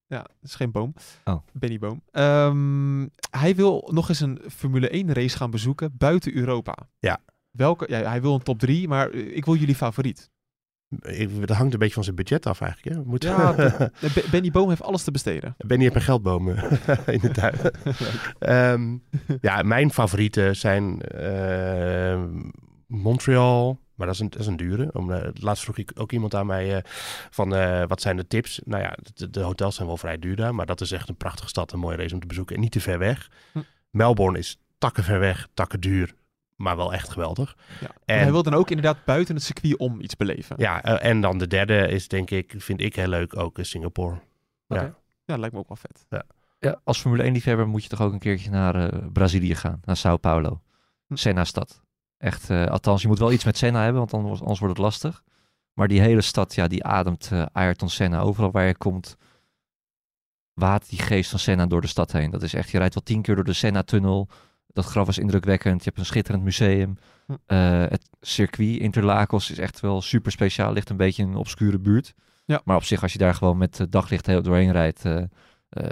Ja, dat is geen boom. Oh. Benny Boom. Ehm, hij wil nog eens een Formule 1 race gaan bezoeken buiten Europa. Ja. Welke, ja, hij wil een top 3, maar eh, ik wil jullie favoriet. Ik, dat hangt een beetje van zijn budget af eigenlijk. Hè? Ja, Benny Boom heeft alles te besteden. Benny heeft een geldboom eh, in de tuin. Ehm, ja, mijn favorieten zijn ehm, Montreal. Maar dat is een, dat is een dure. Om, eh, laatst vroeg ik ook iemand aan mij van wat zijn de tips? Nou ja, de, de hotels zijn wel vrij duur daar. Maar dat is echt een prachtige stad. Een mooie race om te bezoeken. En niet te ver weg. Hm. Melbourne is takken ver weg, takken duur. Maar wel echt geweldig. Ja. En- En hij wil dan ook inderdaad buiten het circuit om iets beleven. Ja, eh, en dan de derde is denk ik, vind ik heel leuk, ook Singapore. Ja. Ja, lijkt me ook wel vet. Ja, als Formule 1 liefhebber moet je toch ook een keertje naar eh, Brazilië gaan, naar Sao Paulo. Hm. Senna-stad. Echt, eh, althans, je moet wel iets met Senna hebben, want anders, anders wordt het lastig. Maar die hele stad, ja, die ademt eh Ayrton Senna. Overal waar je komt, waat die geest van Senna door de stad heen. Dat is echt, je rijdt wel tien keer door de Senna-tunnel. Dat graf is indrukwekkend. Je hebt een schitterend museum. Hm. Eh, het circuit Interlagos is echt wel super speciaal. Ligt een beetje in een obscure buurt. Ja. Maar op zich, als je daar gewoon met eh, daglicht heel doorheen rijdt, eh, eh,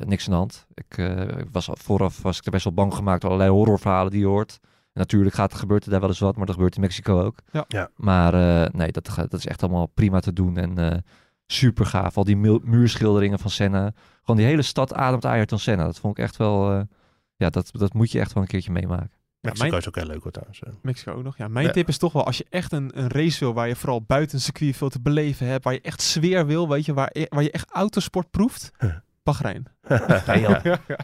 niks aan de hand. Ik eh, ik was al- vooraf was ik er best wel bang gemaakt door allerlei horrorverhalen die je hoort. En natuurlijk gaat er gebeurt er daar wel eens wat, maar dat gebeurt in Mexico ook. Ja. Ja. Maar eh, nee, dat, gaat- dat is echt allemaal prima te doen en eh, super gaaf. Al die muurschilderingen van Senna. Gewoon die hele stad ademt Ayrton Senna. Dat vond ik echt wel, eh, ja, dat, dat moet je echt wel een keertje meemaken. Mexico mijn- is ook heel leuk hoor trouwens. Mexico ook nog. Ja, mijn Ja. tip is toch wel, als je echt een, een race wil waar je vooral buiten circuit veel te beleven hebt, waar je echt sfeer wil, weet je, waar, waar je echt autosport proeft, Huh. Bahrein. Nee, joh.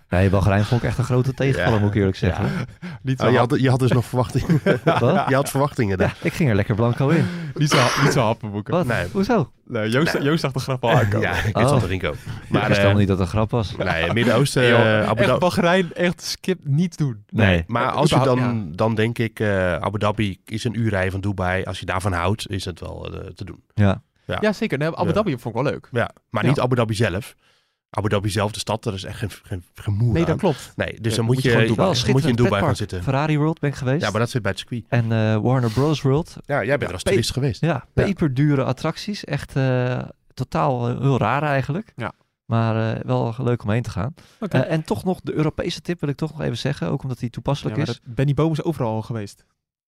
Nee, Bahrein vond ik echt een grote tegenvaller, Ja. moet ik eerlijk zeggen. Niet zo, Oh, je, had, je had dus nog verwachtingen. Wat? je had verwachtingen. Ja, daar. ik ging er lekker blanco in. niet zo, niet zo happenboeken. Wat? Nee. Hoezo? Nee, Joost, Nee. Joost zag de grap al aankomen. Ja, ik Oh. dat erin komen. Maar ik wist eh, niet dat het een grap was. nee, Midden-Oosten, eh, Abu echt Dhabi. Bahrein, echt skip, niet doen. Nee. Maar als je dan, dan denk ik, eh, Abu Dhabi is een uur rijden van Dubai. Als je daarvan houdt, is het wel te doen. Ja. Ja. Ja, zeker. Nee, Abu Ja. Dhabi vond ik wel leuk. Ja, maar Ja. niet Abu Dhabi zelf. Abu Dhabi zelf, de stad, er is echt geen, geen, geen moer Nee, aan. dat klopt. Nee, dus Ja, dan moet moet je je, Wel moet je in Dubai gaan zitten. Ferrari World ben ik geweest. Ja, maar dat zit bij het circuit. En eh, Warner Bros. World. Ja, jij bent er als toerist geweest. Ja, peperdure attracties. Echt eh, totaal eh, heel raar eigenlijk. Ja. Maar eh, wel leuk om heen te gaan. Oké. Eh, en toch nog de Europese tip wil ik toch nog even zeggen. Ook omdat die Ja, toepasselijk maar is. dat, Benny Boom is overal al geweest.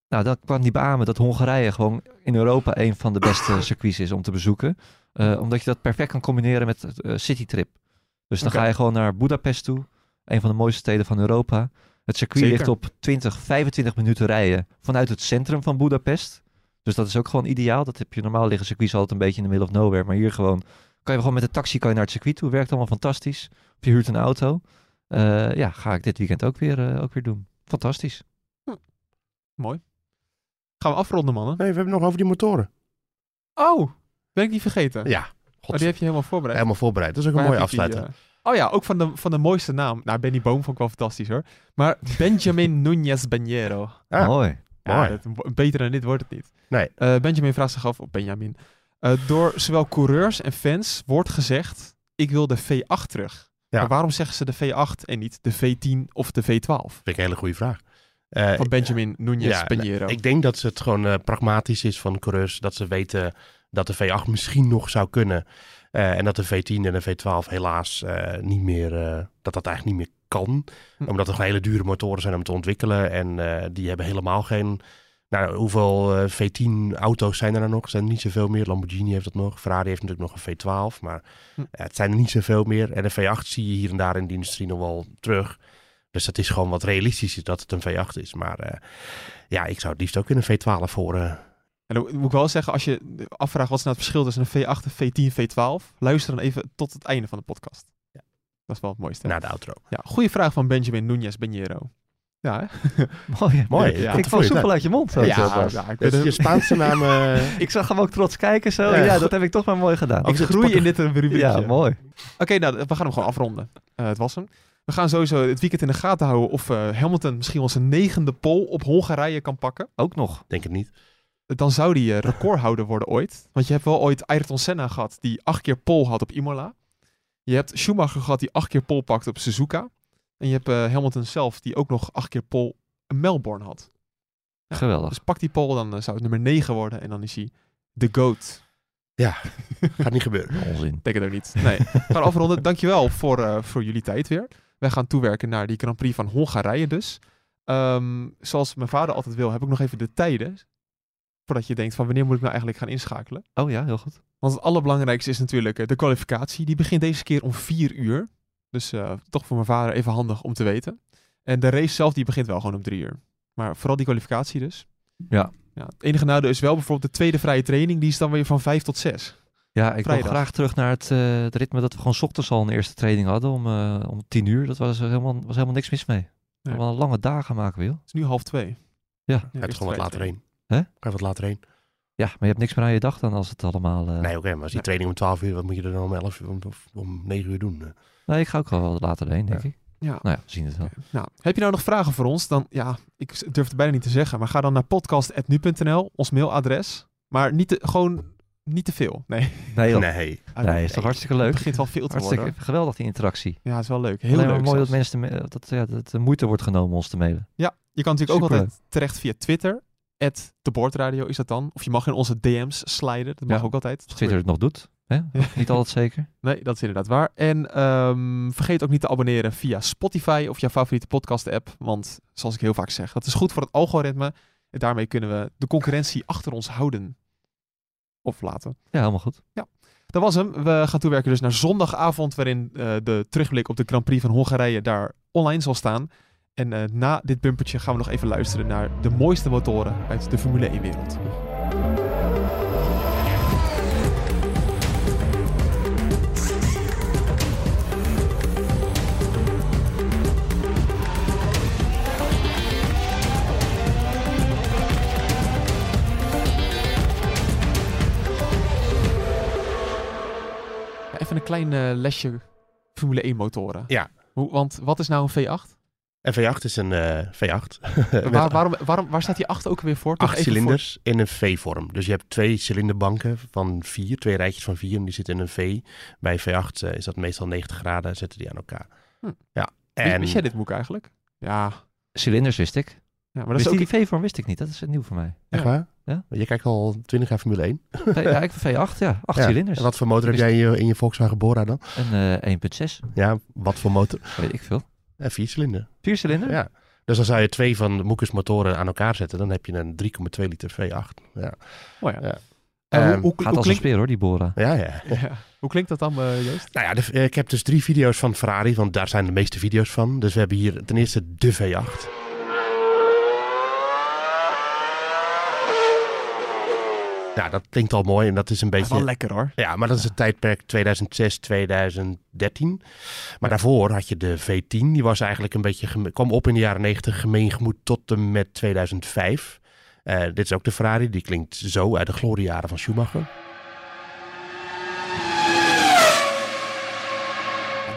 Nou, dan kwam die beamen dat Hongarije gewoon in Europa een van de beste circuits is om te bezoeken. Eh, omdat je dat perfect kan combineren met citytrip. Dus dan ga je gewoon naar Budapest toe. Een van de mooiste steden van Europa. Het circuit Zeker. ligt op 20, 25 minuten rijden vanuit het centrum van Budapest. Dus dat is ook gewoon ideaal. Dat heb je normaal liggen circuits altijd een beetje in de middle of nowhere. Maar hier gewoon kan je gewoon met de taxi kan je naar het circuit toe. Werkt allemaal fantastisch. Of je huurt een auto. Eh, ja, ga ik dit weekend ook weer, eh, ook weer doen. Fantastisch. Mooi. Gaan we afronden, mannen? Nee, we hebben het nog over die motoren. Oh, ben ik niet vergeten. Ja, Oh, die heb je helemaal voorbereid. helemaal voorbereid. Dat is ook een Waar mooie die, afsluiter. eh, Oh ja, ook van de, van de mooiste naam. Nou, Benny Boom vond ik wel fantastisch hoor. Maar Benjamin Núñez Banheiro. Ah, Mooi. Ja, Mooi. dat- beter dan dit wordt het niet. Nee. Eh, Benjamin vraagt zich af, of Benjamin. eh, door zowel coureurs en fans wordt gezegd, ik wil de V8 terug. Ja. Maar waarom zeggen ze de V8 en niet de V10 of de V12? Vind ik een hele goede vraag. Eh, Van Benjamin Núñez ja. Ik denk dat het gewoon eh, pragmatisch is van coureurs. Dat ze weten dat de V8 misschien nog zou kunnen. Eh, en dat de V10 en de V12 helaas eh, niet meer, eh, dat dat eigenlijk niet meer kan. Hm. Omdat er hele dure motoren zijn om te ontwikkelen. En die hebben helemaal geen... Nou, hoeveel eh, V10-auto's zijn er nou nog? Er zijn er niet zoveel meer. Lamborghini heeft dat nog. Ferrari heeft natuurlijk nog een V12. Maar Hm. het zijn er niet zoveel meer. En de V8 zie je hier en daar in de industrie nog wel terug. Dus dat is gewoon wat realistischer dat het een V8 is. Maar ja, ik zou het liefst ook in een V12 horen. En dan moet ik wel zeggen, als je afvraagt wat is nou het verschil tussen een V8, een V10, V12, luister dan even tot het einde van de podcast. Ja. Dat is wel het mooiste. Na de outro. Ja, goede vraag van Benjamin Núñez Banheiro. Ja, hè? Mooi. Mooi. Ja. Ik val soepel uit je mond. Zo, ja, ja, ik, een- je Spaanse naam. eh, Ik zag hem ook trots kijken zo. Ja. Ja, dat heb ik toch maar mooi gedaan. ik groei in dit een rubriekje. Ja, mooi. Oké, nou, we gaan hem gewoon afronden. Eh, het was hem. We gaan sowieso het weekend in de gaten houden of eh, Hamilton misschien wel zijn negende pole op Hongarije kan pakken. Ook nog. denk het niet. Dan zou die eh, recordhouder worden ooit. Want je hebt wel ooit Ayrton Senna gehad die acht keer pole had op Imola. Je hebt Schumacher gehad die acht keer pole pakte op Suzuka. En je hebt eh, Hamilton zelf die ook nog acht keer pole in Melbourne had. Ja, Geweldig. Dus pak die pole, dan eh, zou het nummer 9 worden. En dan is hij de GOAT. Gaat niet gebeuren. Onzin. Ik denk het ook niet. Nee. We gaan afronden. Dankjewel voor, eh, voor jullie tijd weer. Wij gaan toewerken naar die Grand Prix van Hongarije dus. Ehm, zoals mijn vader altijd wil, heb ik nog even de tijden. Voordat je denkt van wanneer moet ik nou eigenlijk gaan inschakelen. Oh ja, heel goed. Want het allerbelangrijkste is natuurlijk eh, de kwalificatie. Die begint deze keer om 4 uur. Dus eh, toch voor mijn vader even handig om te weten. En de race zelf die begint wel gewoon om 3 uur. Maar vooral die kwalificatie dus. Ja. ja. Het enige nadeel is wel bijvoorbeeld de tweede vrije training. Die is dan weer van 5 tot 6. Ja, ik Vrijdag. wil graag terug naar het, eh, het ritme dat we gewoon 's ochtends al een eerste training hadden om, eh, om tien uur. Dat was helemaal, was helemaal niks mis mee. Nee. Wel lange dagen maken we, joh. Het is nu half 2. Ja. Ga je gewoon wat later heen. Hè? Ga je wat later heen. Ja, maar je hebt niks meer aan je dag dan als het allemaal... eh, Nee, oké, maar als die training om 12 uur, wat moet je er dan om 11 uur of om 9 uur doen? eh? Nee, ik ga ook wel wat later heen, denk Ja. ik. Ja. Nou ja, we zien het wel. Nou, heb je nou nog vragen voor ons? Dan, ja, ik durf het bijna niet te zeggen. Maar ga dan naar podcast.nu.nl, ons mailadres. Maar niet te, gewoon niet te veel. Nee. Nee, joh. Nee. nee, is toch hartstikke Het leuk? begint wel veel te Hartstikke worden. geweldig die interactie. Ja, het is wel leuk. Heel Alleen leuk mooi dat mensen me- dat, ja, dat de moeite wordt genomen ons te mailen. Ja, je kan natuurlijk ook altijd terecht via Twitter. At de Boordradio is dat dan. Of je mag in onze DM's sliden. Dat mag Ja. ook altijd. Als Twitter het nog doet. Hè? Niet altijd zeker. Nee, dat is inderdaad waar. En ehm, vergeet ook niet te abonneren via Spotify of jouw favoriete podcast app. Want zoals ik heel vaak zeg, dat is goed voor het algoritme. En daarmee kunnen we de concurrentie achter ons houden. Of laten. Ja, helemaal goed. Dat was hem. We gaan toewerken dus naar zondagavond, waarin eh, de terugblik op de Grand Prix van Hongarije daar online zal staan. En eh, na dit bumpertje gaan we nog even luisteren naar de mooiste motoren uit de Formule 1-wereld. Ja, even een klein eh, lesje Formule 1-motoren. Ja. Hoe, want wat is nou een V8? En V8 is een eh, V8. Met Waar, waarom, waarom, waar staat die 8 ook weer voor? Toch acht voor- cilinders in een V-vorm. Dus je hebt twee cilinderbanken van vier, twee rijtjes van vier. En die zitten in een V. Bij V8 eh, is dat meestal 90 graden, zetten die aan elkaar. Hm. Ja. Wist- En Wist jij dit boek eigenlijk? Ja, Cilinders wist ik. ja maar dat Wist is ook... die, V-vorm wist ik niet. Dat is nieuw voor mij. Echt Ja. waar? Ja. Je kijkt al 20 jaar Formule 1. V- ja, ik V8, ja. Acht Ja. cilinders. En wat voor motor heb jij in je, in je Volkswagen Bora dan? En eh 1.6, Ja, wat voor motor? weet ik veel. Eh, vier cilinder. Vier cilinder? Ja. Dus dan zou je twee van de Moekers motoren aan elkaar zetten. Dan heb je een 3,2 liter V8. Ja, Oh ja. Ja. En hoe, Ehm, hoe, Gaat hoe als een klinkt, speer hoor, die Bora. ja. ja. ja. hoe klinkt dat dan, eh, Joost? Nou ja, de- eh, ik heb dus drie video's van Ferrari, want daar zijn de meeste video's van. Dus we hebben hier ten eerste de V8. Nou, dat klinkt al mooi en dat is een is wel beetje... lekker hoor. Ja, maar dat is het tijdperk 2006, 2013. Maar daarvoor had je de V10. Die was eigenlijk een beetje geme- kwam op in de jaren 90, gemeengemoed tot en met 2005. Eh, dit is ook de Ferrari. Die klinkt zo uit de gloriejaren van Schumacher.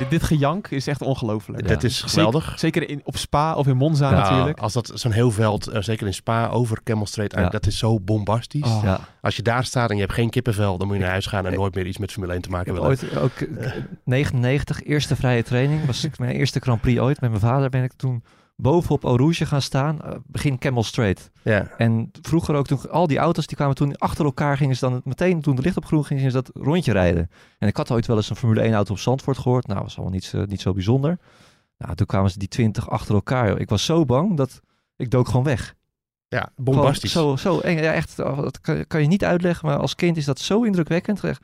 Dit, dit gejank is echt ongelooflijk. Dat is geweldig. Zeker, in, op Spa of in Monza Ja, natuurlijk. Als dat zo'n heel veld, eh, zeker in Spa, over Camel Street, dat is zo bombastisch. Oh. Ja. Als je daar staat en je hebt geen kippenvel, dan moet je naar huis gaan en nooit meer iets met Formule 1 te maken heb willen. ooit ook eh, 99, eerste vrije training. Was ik mijn eerste Grand Prix ooit. Met mijn vader ben ik toen bovenop Eau Rouge gaan staan. eh, begin Camel Straight. Ja. En vroeger ook, toen al die auto's die kwamen toen achter elkaar, gingen ze dan meteen, toen de licht op groen ging, gingen ze dat rondje rijden. En ik had ooit wel eens een Formule 1 auto op Zandvoort gehoord. Nou, was allemaal niet, zo- niet zo bijzonder. Nou, toen kwamen ze die 20 achter elkaar. joh. Ik was zo bang dat ik dook gewoon weg. ja, Gewoon bombastisch. Zo, zo eng. Ja, echt, dat kan, kan je niet uitleggen, maar als kind is dat zo indrukwekkend. Echt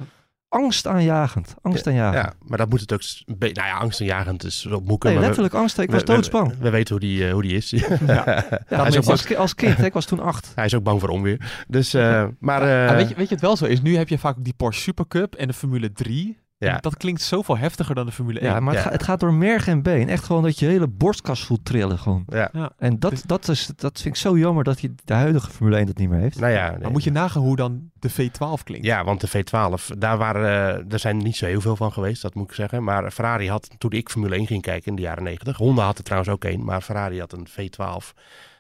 angstaanjagend. Angstaanjagend. Ja, maar dat moet het ook... s- een beetje- Nou ja, angstaanjagend is op moeken. Nee, maar we- letterlijk angst. Ik was we- doodsbang. We, weten hoe die, eh, hoe die is. Ja, hij, is ook als, bang, als kind, hè, ik was toen acht. hij is ook bang voor onweer. Dus, eh, maar... Ja, eh, weet, je, weet je het wel zo is? Nu heb je vaak die Porsche Supercup en de Formule 3. Ja. Dat klinkt zoveel heftiger dan de Formule 1. Ja, maar het, ga- het gaat door merg en been. Echt gewoon dat je hele borstkas voelt trillen gewoon. ja. En dat, Dus- dat, is, dat vind ik zo jammer dat je de huidige Formule 1 dat niet meer heeft. Nou ja, Maar moet je nagaan hoe dan de V12 klinkt. Ja, want de V12, daar waren, eh, er zijn niet zo heel veel van geweest, dat moet ik zeggen. Maar Ferrari had, toen ik Formule 1 ging kijken in de jaren 90, Honda had er trouwens ook een, maar Ferrari had een V12.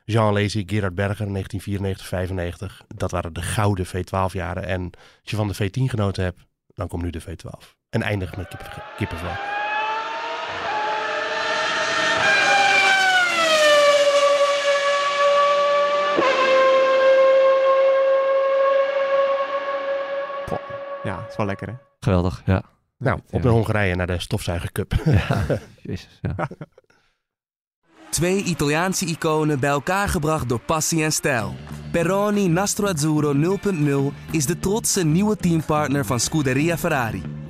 Jean Alesi, Gerard Berger, 1994, 95. Dat waren de gouden V12 jaren. En als je van de V10 genoten hebt, dan komt nu de V12. En eindig met kippen, kippenvel. Ja, is wel lekker hè? Geweldig, ja. Nou, op Ja. naar Hongarije, naar de stofzuigercup. ja. Jezus, ja. Twee Italiaanse iconen bij elkaar gebracht door passie en stijl. Peroni Nastro Azzurro 0.0 is de trotse nieuwe teampartner van Scuderia Ferrari.